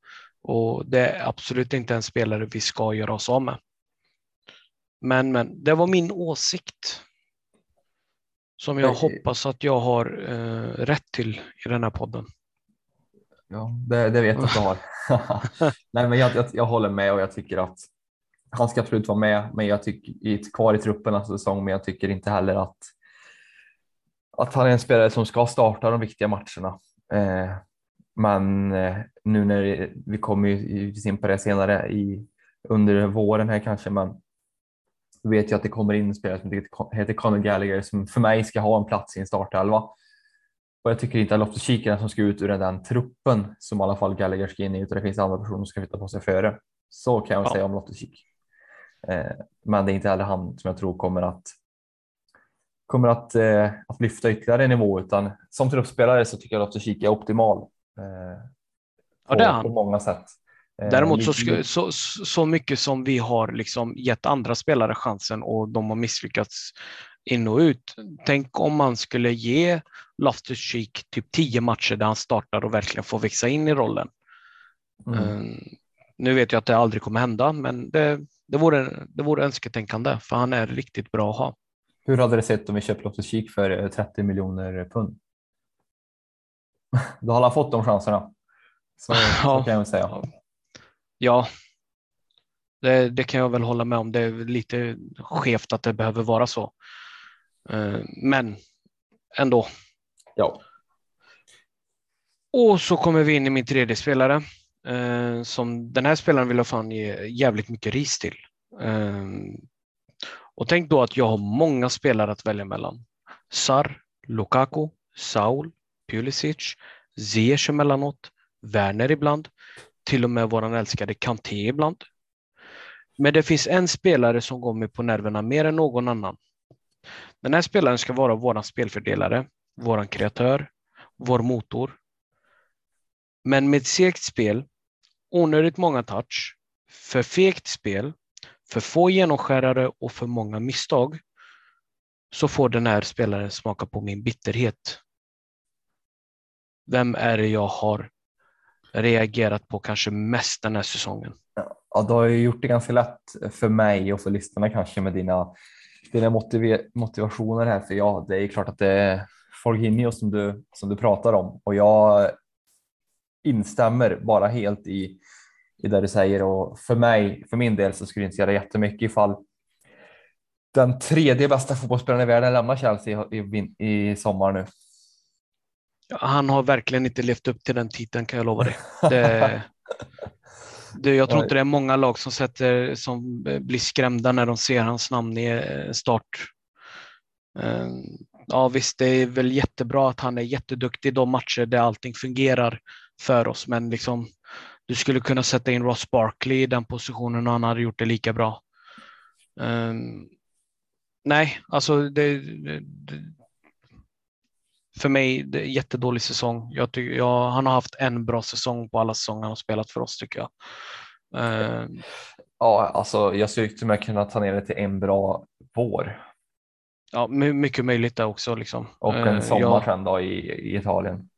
Och det är absolut inte en spelare vi ska göra oss av med. Men, men det var min åsikt. Som jag hoppas att jag har eh, rätt till i den här podden. Ja, det, det vet jag att du har. Nej, men jag, jag, jag, håller med och jag tycker att han ska absolut vara med, men jag tycker kvar i truppen nästa säsong. Men jag tycker inte heller att att han är en spelare som ska starta de viktiga matcherna. Eh, men eh, nu när vi kommer ju in på det senare i, under våren här kanske, men vet jag att det kommer in en spelare som heter Conor Gallagher som för mig ska ha en plats i en startelva. Och jag tycker inte att Loftus Cheek är den som ska ut ur den truppen som i alla fall Gallagher ska in i, utan det finns andra personer som ska flytta på sig före. Så kan jag ja. säga om Loftus Cheek. Eh, men det är inte heller han som jag tror kommer att kommer att, eh, att lyfta ytterligare en nivå utan som truppspelare så tycker jag att Loftus Cheek är optimal. Eh, på, ja, på många sätt. Eh, Däremot så, så, så mycket som vi har liksom gett andra spelare chansen och de har misslyckats in och ut. Tänk om man skulle ge Loftus Cheek typ tio matcher där han startar och verkligen får växa in i rollen. Mm. Um, nu vet jag att det aldrig kommer hända, men det, det, vore, det vore önsketänkande för han är riktigt bra att ha. Hur hade det sett om vi köpt Loftus Cheek för 30 eh, miljoner pund? Då hade han fått de chanserna. Så, så kan jag säga. Ja, det, det, kan jag väl hålla med om. Det är lite skevt att det behöver vara så. Eh, men ändå. Ja. Och så kommer vi in i min tredje spelare. Eh, som den här spelaren vill jag fan ge jävligt mycket ris till. Och tänk då att jag har många spelare att välja mellan. Sar, Lukaku, Saul, Pulisic, Ziyech emellanåt, Werner ibland, till och med våran älskade Kanté ibland. Men det finns en spelare som går mig på nerverna mer än någon annan. Den här spelaren ska vara våran spelfördelare, våran kreatör, vår motor. Men med segt spel, onödigt många touch, för fegt spel för få genomskärare och för många misstag så får den här spelaren smaka på min bitterhet. Vem är det jag har reagerat på kanske mest den här säsongen? Ja, du har ju gjort det ganska lätt för mig och för lyssnarna kanske med dina, dina motiv motivationer här. För ja, det är klart att det är Forginio som du, som du pratar om och jag instämmer bara helt i i det du säger och för mig, för min del så skulle det inte göra jättemycket ifall den tredje bästa fotbollsspelaren i världen lämnar Chelsea i, i, i sommar nu. Han har verkligen inte levt upp till den titeln kan jag lova dig. Det, det, jag tror inte det är många lag som, sätter, som blir skrämda när de ser hans namn i eh, start. Eh, ja visst, det är väl jättebra att han är jätteduktig i de matcher där allting fungerar för oss, men liksom du skulle kunna sätta in Ross Barkley i den positionen och han hade gjort det lika bra. Um, nej, alltså det, det, för mig jättedålig säsong. Jag tycker, jag, han har haft en bra säsong på alla säsonger han har spelat för oss tycker jag. Uh, ja, alltså jag skulle till och med kunna ta ner det till en bra vår. Ja, mycket möjligt det också. Liksom. Och en sommar jag, sen då i, i Italien.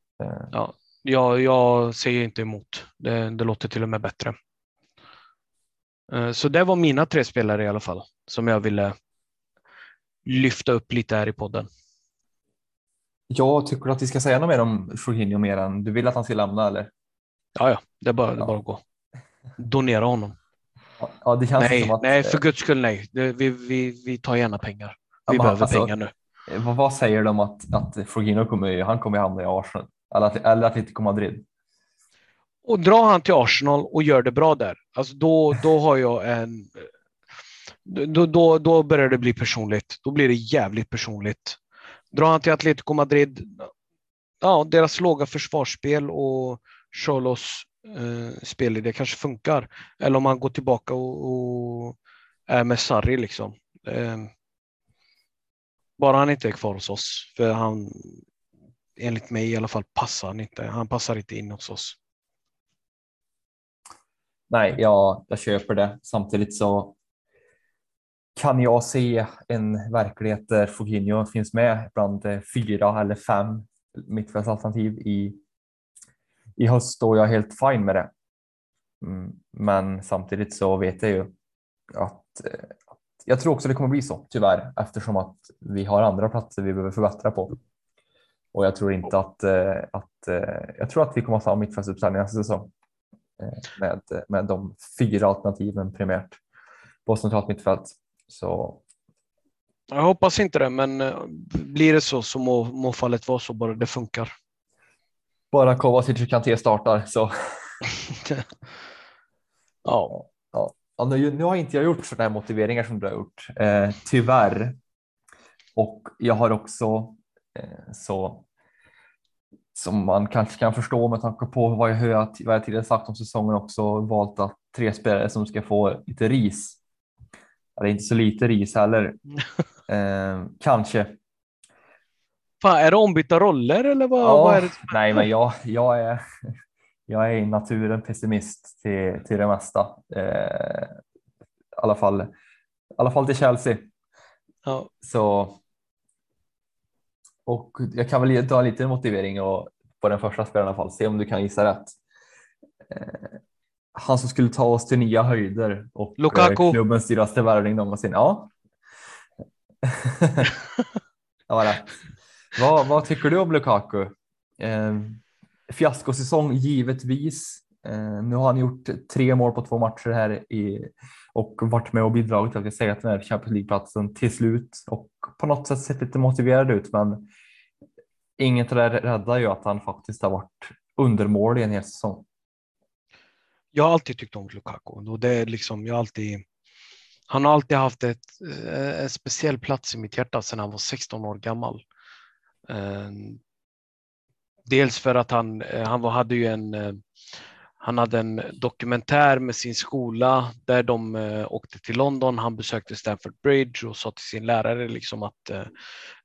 Ja, jag, jag säger inte emot. Det, det låter till och med bättre. Så det var mina tre spelare i alla fall som jag ville lyfta upp lite här i podden. Jag tycker att vi ska säga något mer om Jorginho mer än du vill att han ska lämna eller? Ja, ja, det är bara, det är bara att gå. Donera honom. Ja, det känns nej, som att... nej, för guds skull nej. vi, vi, vi tar gärna pengar. Vi ja, behöver alltså, pengar nu. Vad, vad säger de att, att Jorginho kommer, han kommer hamna i Arsenal? Eller, eller Atletico Madrid? Och drar han till Arsenal och gör det bra där, alltså då, då har jag en... Då, då, då börjar det bli personligt. Då blir det jävligt personligt. Drar han till Atletico Madrid, ja, deras låga försvarsspel och Cholos eh, spelidé kanske funkar. Eller om han går tillbaka och, och är med Sarri liksom. Eh, bara han inte är kvar hos oss, för han, enligt mig i alla fall, passar han inte. Han passar inte in hos oss. Nej, jag, jag köper det. Samtidigt så kan jag se en verklighet där Foginho finns med bland eh, fyra eller fem mittfältsalternativ i, i höst och jag är helt fine med det. Mm, men samtidigt så vet jag ju att, att jag tror också det kommer bli så tyvärr eftersom att vi har andra platser vi behöver förbättra på. Och jag tror inte att, eh, att jag tror att vi kommer att ha mittfältsuppställning nästa säsong med, med de fyra alternativen primärt på centralt mittfält. Så. Jag hoppas inte det, men eh, blir det så så må, må fallet vara så bara det funkar. Bara Kovacic och Kanté startar så. ja. ja. ja nu, nu, har inte jag gjort sådana här motiveringar som du har gjort, eh, tyvärr. Och jag har också eh, så som man kanske kan förstå med tanke på vad jag, hör, vad jag tidigare sagt om säsongen också valt att tre spelare som ska få lite ris eller inte så lite ris heller. Eh, kanske. Fan, är det ombytta roller eller vad, ja, vad är det? Nej, men jag, jag, är, jag är i naturen pessimist till, till det mesta. Eh, I alla fall, i alla fall till Chelsea. Ja. Så. Och jag kan väl ta lite motivering och på den första spelaren i alla fall. Se om du kan gissa rätt. Eh, han som skulle ta oss till nya höjder och Lukaku. Eh, klubbens dyraste värvning någonsin. Ja. det rätt. Vad, vad tycker du om Lukaku? Eh, fiaskosäsong givetvis. Eh, nu har han gjort tre mål på två matcher här i, och varit med och bidragit till att vi säger den här Champions League-platsen till slut och på något sätt sett lite motiverad ut. Men inget där räddar ju att han faktiskt har varit undermålig en hel säsong jag har alltid tyckt om Lukaku och det är liksom, jag alltid, han har alltid haft ett, eh, en speciell plats i mitt hjärta sedan han var 16 år gammal. Eh, dels för att han, eh, han hade ju en, han hade en dokumentär med sin skola där de åkte till London. Han besökte Stamford Bridge och sa till sin lärare liksom att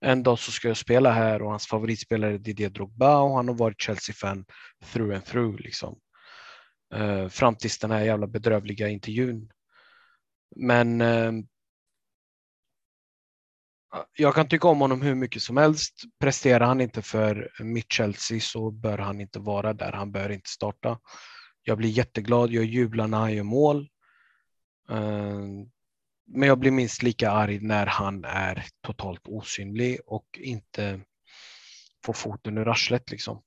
en dag så ska jag spela här och hans favoritspelare är Didier Drogba och han har varit Chelsea-fan through and through. Liksom eh, fram tills den här jävla bedrövliga intervjun. Men eh, jag kan tycka om honom hur mycket som helst. Presterar han inte för mitt Chelsea så bör han inte vara där. Han bör inte starta. Jag blir jätteglad. Jag jublar när han gör mål. Eh, men jag blir minst lika arg när han är totalt osynlig och inte får foten ur arslet. Liksom.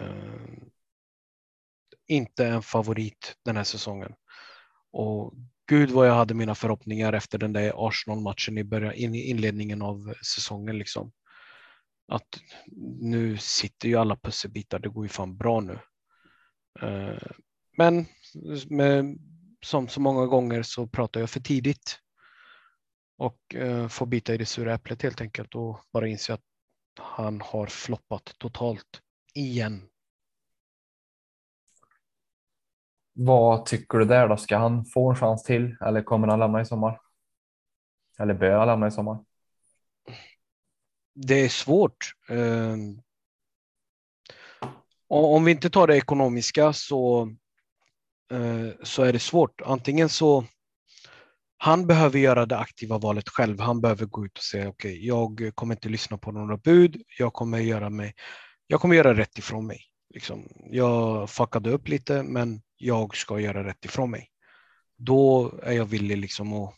Ehm, inte en favorit den här säsongen. Och gud vad jag hade mina förhoppningar efter den där Arsenal-matchen i början, in, inledningen av säsongen. Liksom. Att nu sitter ju alla pusselbitar, det går ju fan bra nu. Eh, men med, som så många gånger så pratar jag för tidigt och eh, får bita i det sura äpplet helt enkelt och bara inse att han har floppat totalt igen Vad tycker du där då? Ska han få en chans till eller kommer han lämna i sommar? Eller bör han lämna i sommar? Det är svårt. Ehm, om vi inte tar det ekonomiska så, eh, så är det svårt. Antingen så han behöver göra det aktiva valet själv. Han behöver gå ut och säga okej, okay, jag kommer inte lyssna på några bud. Jag kommer göra mig. Jag kommer göra rätt ifrån mig. Liksom, jag fuckade upp lite, men jag ska göra rätt ifrån mig. Då är jag villig liksom att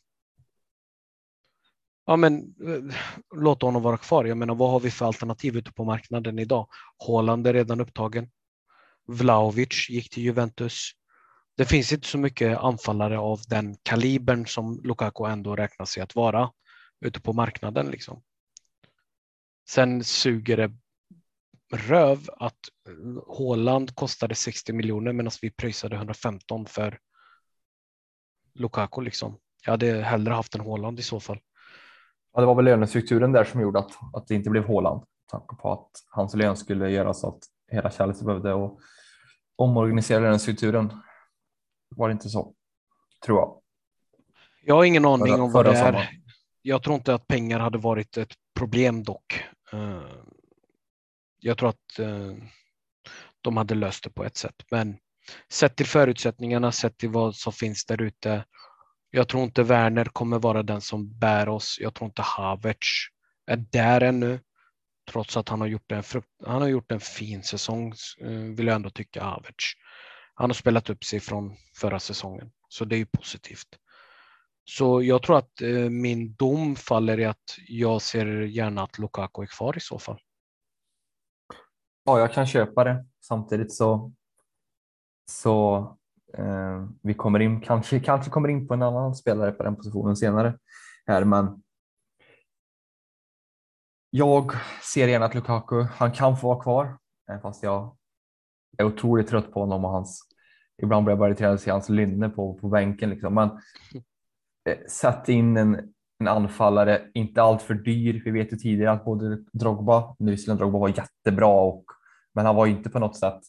ja, men, eh, låta honom vara kvar. Jag menar, vad har vi för alternativ ute på marknaden idag? Haaland är redan upptagen. Vlahovic gick till Juventus. Det finns inte så mycket anfallare av den kalibern som Lukaku ändå räknar sig att vara ute på marknaden. Liksom. Sen suger det röv att Haaland kostade 60 miljoner medan vi pröjsade 115 för Lukaku. Liksom. Jag hade hellre haft en Haaland i så fall. Ja, det var väl lönestrukturen där som gjorde att, att det inte blev Haaland. Tanke på att hans lön skulle göra så att hela Chelsea behövde och omorganisera lönestrukturen. Var det inte så? Tror jag. Jag har ingen aning förra, om vad det är. Sommar. Jag tror inte att pengar hade varit ett problem dock. Jag tror att eh, de hade löst det på ett sätt, men sett till förutsättningarna, sett till vad som finns där ute jag tror inte Werner kommer vara den som bär oss. Jag tror inte Havertz är där ännu. Trots att han har gjort en, frukt, han har gjort en fin säsong eh, vill jag ändå tycka Havertz. Han har spelat upp sig från förra säsongen, så det är ju positivt. Så jag tror att eh, min dom faller i att jag ser gärna att Lukaku är kvar i så fall. Ja, jag kan köpa det. Samtidigt så, så Eh, vi kommer in, kanske, kanske kommer in på en annan spelare på den positionen senare här, men jag ser gärna att Lukaku, han kan få vara kvar, eh, fast jag är otroligt trött på honom och hans, ibland blir jag bara irriterad att se hans lynne på, på bänken liksom. Men eh, sätt in en, en anfallare, inte allt för dyr. Vi vet ju tidigare att både Drogba, nu visserligen Drogba var jättebra, och, men han var inte på något sätt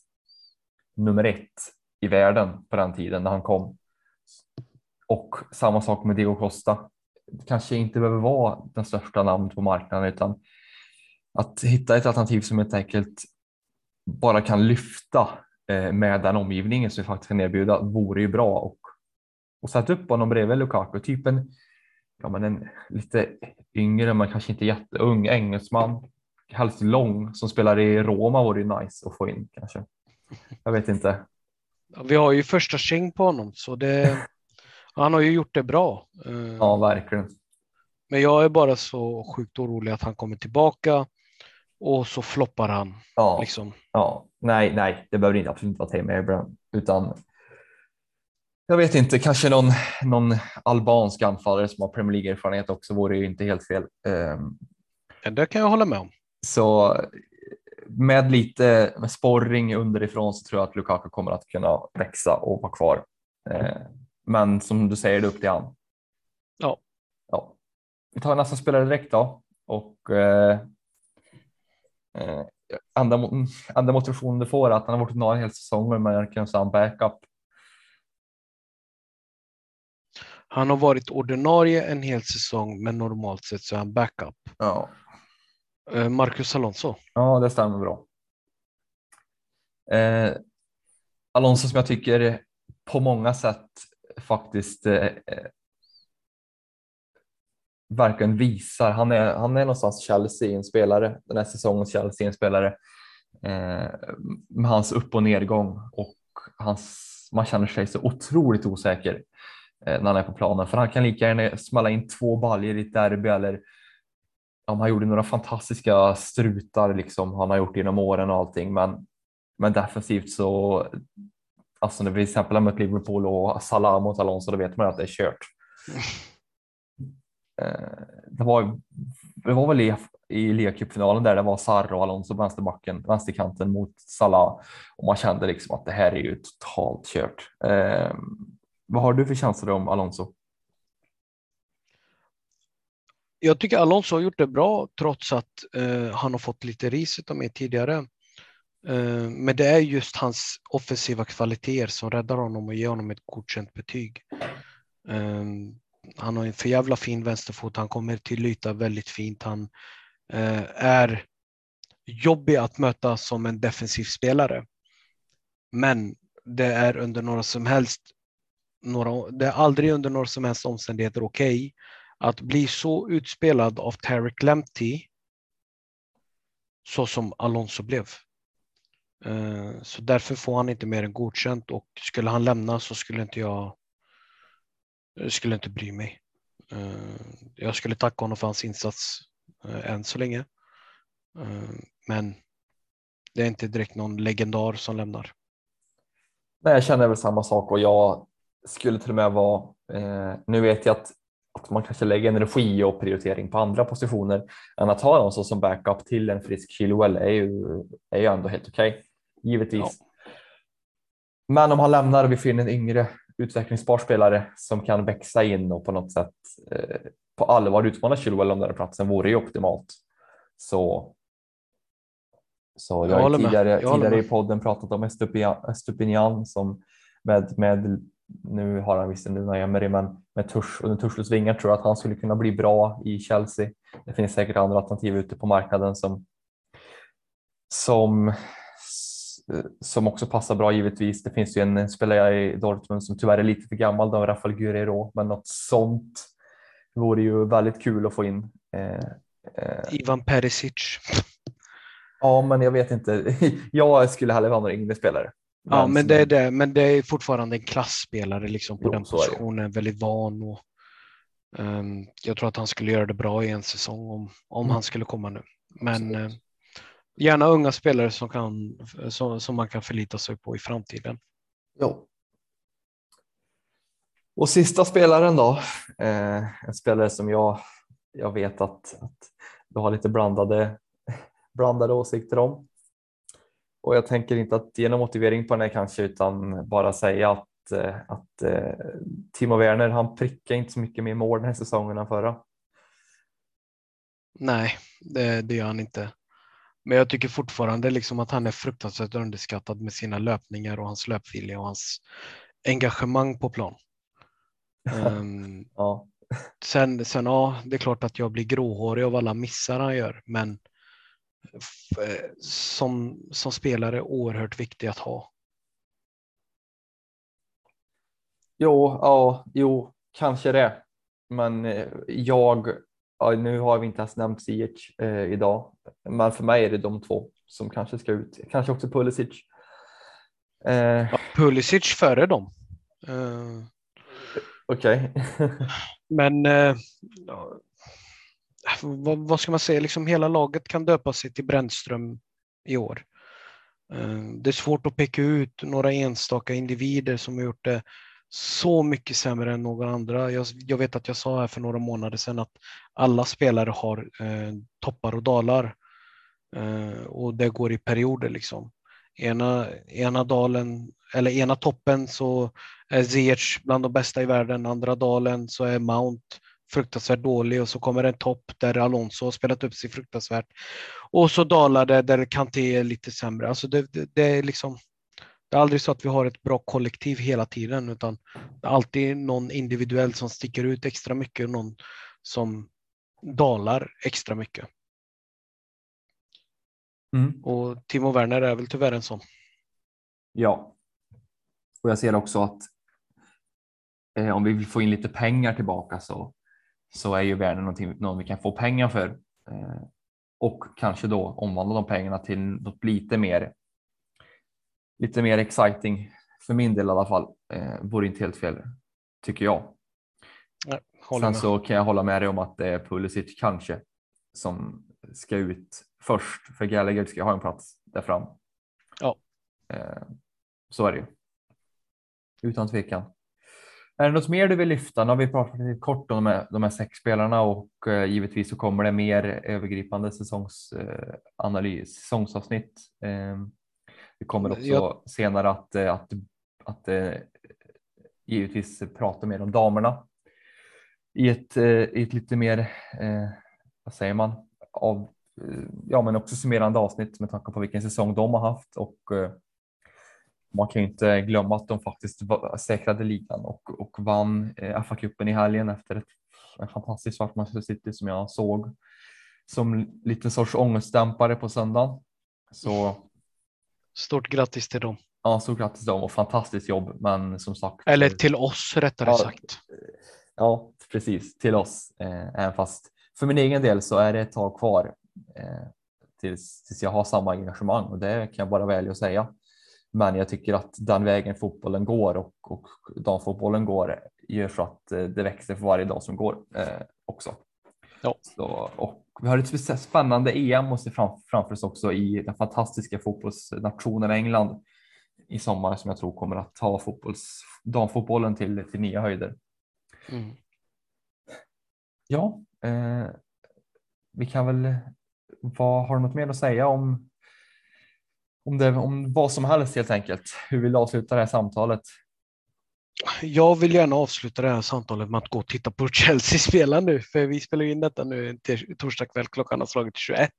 nummer ett i världen på den tiden när han kom. Och samma sak med Diego Costa. Kanske inte behöver vara den största namnet på marknaden utan att hitta ett alternativ som helt enkelt bara kan lyfta eh, med den omgivningen som vi faktiskt kan erbjuda vore ju bra och, och sätta upp honom bredvid Lukaku, typ en, ja, men en lite yngre men kanske inte jätteung engelsman, helst lång som spelar i Roma vore ju nice att få in kanske. Jag vet inte. Vi har ju första käng på honom så det, han har ju gjort det bra. Eh, ja, verkligen. Men jag är bara så sjukt orolig att han kommer tillbaka och så floppar han. Ja, liksom. ja. nej, nej, det behöver inte absolut inte vara Tame Abraham utan jag vet inte, kanske någon, någon albansk anfallare som har Premier League-erfarenhet också vore ju inte helt fel. Um, det kan jag hålla med om. Så med lite med sporring underifrån så tror jag att Lukaku kommer att kunna växa och vara kvar. Eh, men som du säger, det är upp till han. Ja. ja. Vi tar nästa spelare direkt då och eh, eh, andra, andra motivationen du får är att han har varit ordinarie en hel säsong men jag kan säga en backup. Han har varit ordinarie en hel säsong men normalt sett så är han backup. Ja. Eh, Marcus Alonso. Ja, det stämmer bra. Eh, Alonso som jag tycker på många sätt faktiskt eh, eh verkligen visar. Han är, han är någonstans Chelsea en spelare, den här säsongens Chelsea en spelare. Eh, med hans upp och nedgång och hans, man känner sig så otroligt osäker eh, när han är på planen för han kan lika gärna smälla in två baljer i ett derby eller om han gjorde några fantastiska strutar liksom han har gjort genom åren och allting men, men defensivt så alltså när vi till exempel har mött Liverpool och Salah mot Alonso då vet man att det är kört. Eh, det var, det var väl i, i ligacupfinalen där det var Sarr och Alonso på vänsterbacken, vänsterkanten mot Salah och man kände liksom att det här är ju totalt kört. Eh, vad har du för känslor om Alonso? Jag tycker Alonso har gjort det bra trots att eh, han har fått lite ris av mig tidigare. Eh, men det är just hans offensiva kvaliteter som räddar honom och ger honom ett godkänt betyg. Eh, han har en för jävla fin vänsterfot, han kommer till yta väldigt fint. Han eh, är jobbig att möta som en defensiv spelare. Men det är under några som helst några, det är aldrig under några som helst omständigheter okej okay att bli så utspelad av Tarek Lamptey så som Alonso blev. Eh, så därför får han inte mer än godkänt och skulle han lämna så skulle inte jag eh, skulle inte bry mig. Eh, jag skulle tacka honom för hans insats än så länge. Men det är inte direkt någon legendar som lämnar. Nej, jag känner väl samma sak och jag skulle till och med vara, nu vet jag att, att man kanske lägger energi och prioritering på andra positioner än att ha någon så som backup till en frisk Chilwell är ju, är ju ändå helt okej, okay, givetvis. Ja. Men om han lämnar och vi får in en yngre utvecklingsbar spelare som kan växa in och på något sätt eh, på allvar utmana Chilwell om den här platsen vore ju optimalt. Så så jag, jag har tidigare, tidigare i podden pratat om Estupinian som med, med nu har han visst en Luna Emery, men med Tusch och Tuschlos vingar tror jag att han skulle kunna bli bra i Chelsea. Det finns säkert andra alternativ ute på marknaden som som som också passar bra givetvis. Det finns ju en spelare i Dortmund som tyvärr är lite för gammal, då, Rafael Guerrero, men något sånt vore ju väldigt kul att få in. Eh, eh. Ivan Perisic. Ja, men jag vet inte. Jag skulle hellre ha några yngre spelare. Men ja, men det är det. Men det är fortfarande en klassspelare liksom på jo, den positionen, väldigt van. Och, um, jag tror att han skulle göra det bra i en säsong om, om mm. han skulle komma nu. Men uh, gärna unga spelare som, kan, som, som man kan förlita sig på i framtiden. Ja. Och sista spelaren då, eh, en spelare som jag, jag vet att, att du har lite blandade blandade åsikter om. Och jag tänker inte att ge någon motivering på den här kanske utan bara säga att, eh, att eh, Timo Werner han prickar inte så mycket mer mål den här säsongen än förra. Nej, det, det gör han inte. Men jag tycker fortfarande liksom att han är fruktansvärt underskattad med sina löpningar och hans löpvilja och hans engagemang på plan. Um, ja. Sen, sen ja, det är klart att jag blir gråhårig av alla missar han gör, men som, som spelare oerhört viktig att ha. Jo, ja, jo, kanske det. Men eh, jag, ja, nu har vi inte ens nämnt Ziyech eh, idag, men för mig är det de två som kanske ska ut. Kanske också Pulisic. Eh. Ja, Pulisic före dem. Uh, Okej. Okay. men uh, vad, vad, ska man säga, liksom hela laget kan döpa sig till Brännström i år. Eh, det är svårt att peka ut några enstaka individer som har gjort det så mycket sämre än några andra. Jag, jag vet att jag sa här för några månader sedan att alla spelare har eh, toppar och dalar eh, och det går i perioder. Liksom. Ena, ena dalen, eller ena toppen så är Ziyech bland de bästa i världen, andra dalen så är Mount fruktansvärt dålig och så kommer en topp där Alonso har spelat upp sig fruktansvärt. Och så dalar det där Kanté är lite sämre. Alltså det, det, det, är liksom, det är aldrig så att vi har ett bra kollektiv hela tiden utan det är alltid någon individuell som sticker ut extra mycket och någon som dalar extra mycket. Mm. Och Timo Werner är väl tyvärr en sån. Ja, och jag ser också att eh, om vi vill få in lite pengar tillbaka så så är ju Werner någonting, någon vi kan få pengar för eh, och kanske då omvandla de pengarna till något lite mer. Lite mer exciting för min del i alla fall. Eh, vore inte helt fel tycker jag. Nej, Sen med. så kan jag hålla med dig om att det är Pulisic kanske som ska ut först för Gallagher ska ha en plats där fram. Ja, eh, så är det ju. Utan tvekan. Är det något mer du vill lyfta? Nu har vi pratat lite kort om de här, de här sex spelarna och eh, givetvis så kommer det mer övergripande säsongsanalys, eh, säsongsavsnitt. Eh, vi kommer också Jag... senare att, eh, att, att eh, givetvis prata mer om damerna i ett, eh, i ett lite mer, vad säger man, av, ja men också summerande avsnitt med tanke på vilken säsong de har haft och man kan ju inte glömma att de faktiskt säkrade ligan och, och vann eh, FA-cupen i helgen efter ett, en fantastisk svart Manchester City som jag såg. som lite sorts ångestdämpare på söndagen. Så Stort grattis till dem. ja, stort grattis till dem och fantastiskt jobb. Men som sagt. Eller till oss rättare Ja. sagt. Ja, precis till oss. Eh, även fast för min egen del så är det ett tag kvar eh, tills, tills jag har samma engagemang och det kan jag bara välja att säga. Men jag tycker att den vägen fotbollen går och, och damfotbollen går gör så att eh, det växer för varje dag som går eh, också. Ja. Så, och vi har ett spännande EM och se fram, framför oss också i den fantastiska fotbollsnationen England i sommar som jag tror kommer att ta fotbolls, damfotbollen till, till nya höjder. Mm. Ja, eh, vi kan väl. Vad har du något mer att säga om? Om, det, om vad som helst helt enkelt. Hur vill du avsluta det här samtalet? Jag vill gärna avsluta det här samtalet med att gå och titta på Chelsea spela nu, för vi spelar in detta nu torsdag kväll, klockan har slagit 21.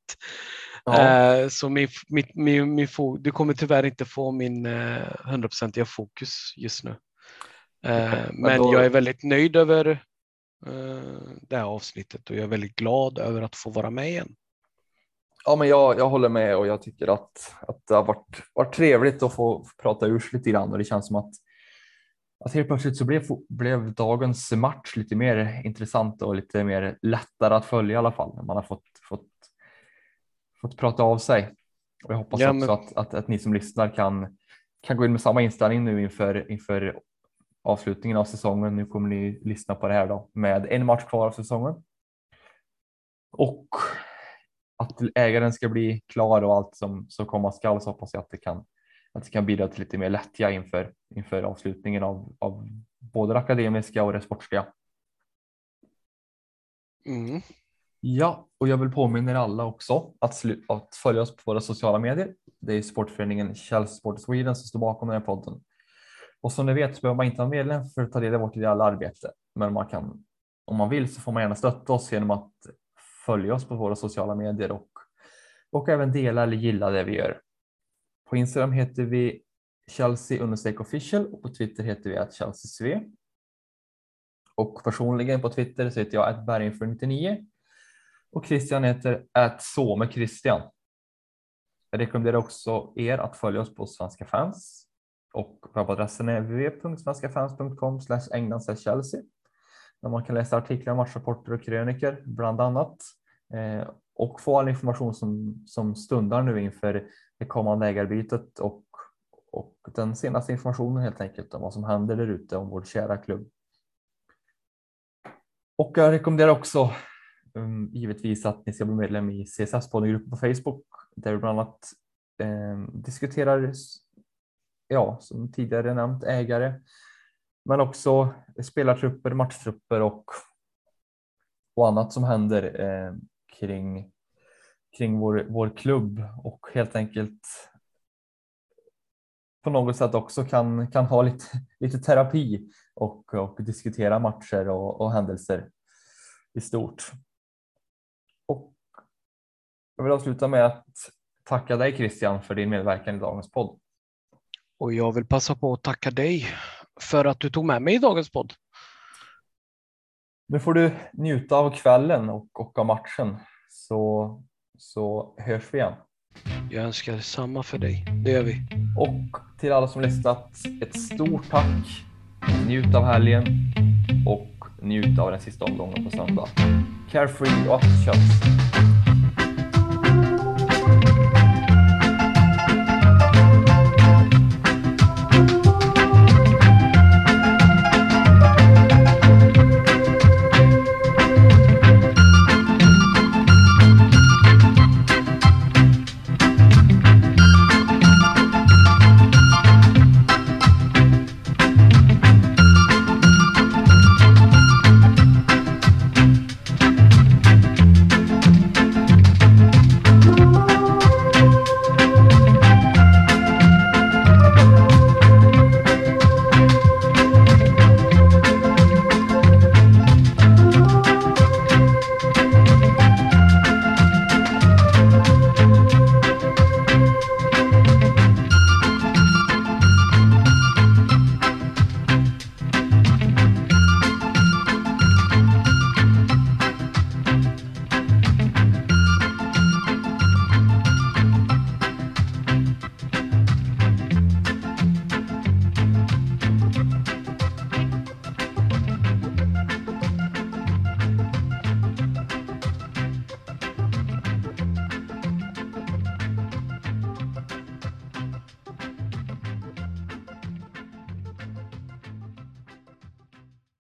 Eh, Så min, min, min fo- du kommer tyvärr inte få min eh, hundraprocentiga fokus just nu. Eh, Men då- jag är väldigt nöjd över eh, det här avsnittet och jag är väldigt glad över att få vara med igen. Ja, men jag, jag håller med och jag tycker att, att det har varit, varit trevligt att få prata ur lite grann och det känns som att, att helt plötsligt så blev, blev dagens match lite mer intressant och lite mer lättare att följa i alla fall. Man har fått, fått, fått prata av sig. Och jag hoppas Ja, också men- att, att, att ni som lyssnar kan, kan gå in med samma inställning nu inför, inför avslutningen av säsongen. Nu kommer ni lyssna på det här då med en match kvar av säsongen. Och att ägaren ska bli klar och allt som, som komma skall så hoppas jag att det kan, att det kan bidra till lite mer lättja inför, inför avslutningen av, av både det akademiska och det sportsliga. Mm. Ja, och jag vill påminna er alla också att, att följa oss på våra sociala medier. Det är sportföreningen Chelsea Sport Sweden som står bakom den här podden. Och som ni vet så behöver man inte vara medlem för att ta del av vårt ideella arbete. Men man kan, om man vill så får man gärna stötta oss genom att följa oss på våra sociala medier och, och även dela eller gilla det vi gör. På Instagram heter vi Chelsea official och på Twitter heter vi att Chelsea SV. Och personligen på Twitter så heter jag att berginför99 och Christian heter att Christian. Jag rekommenderar också er att följa oss på Svenska fans och webbadressen är www.svenskafans.com Chelsea där man kan läsa artiklar, matchrapporter och kröniker bland annat Eh, och få all information som, som stundar nu inför det kommande ägarbytet och, och den senaste informationen helt enkelt om vad som händer där ute om vår kära klubb. Och jag rekommenderar också um, givetvis att ni ska bli medlem i CSS-poddgruppen på Facebook där vi bland annat eh, diskuterar, ja, som tidigare nämnt, ägare, men också spelartrupper, matchtrupper och, och annat som händer eh, kring, kring vår, vår klubb och helt enkelt på något sätt också kan, kan ha lite, lite terapi och, och diskutera matcher och, och händelser i stort. Och jag vill avsluta med att tacka dig Christian för din medverkan i dagens podd. Och jag vill passa på att tacka dig för att du tog med mig i dagens podd. Nu får du njuta av kvällen och, och av matchen så, så hörs vi igen. Jag önskar samma för dig. Det gör vi. Och till alla som lyssnat, ett stort tack. Njut av helgen och njut av den sista omgången på söndag. Carefree och Chelsea.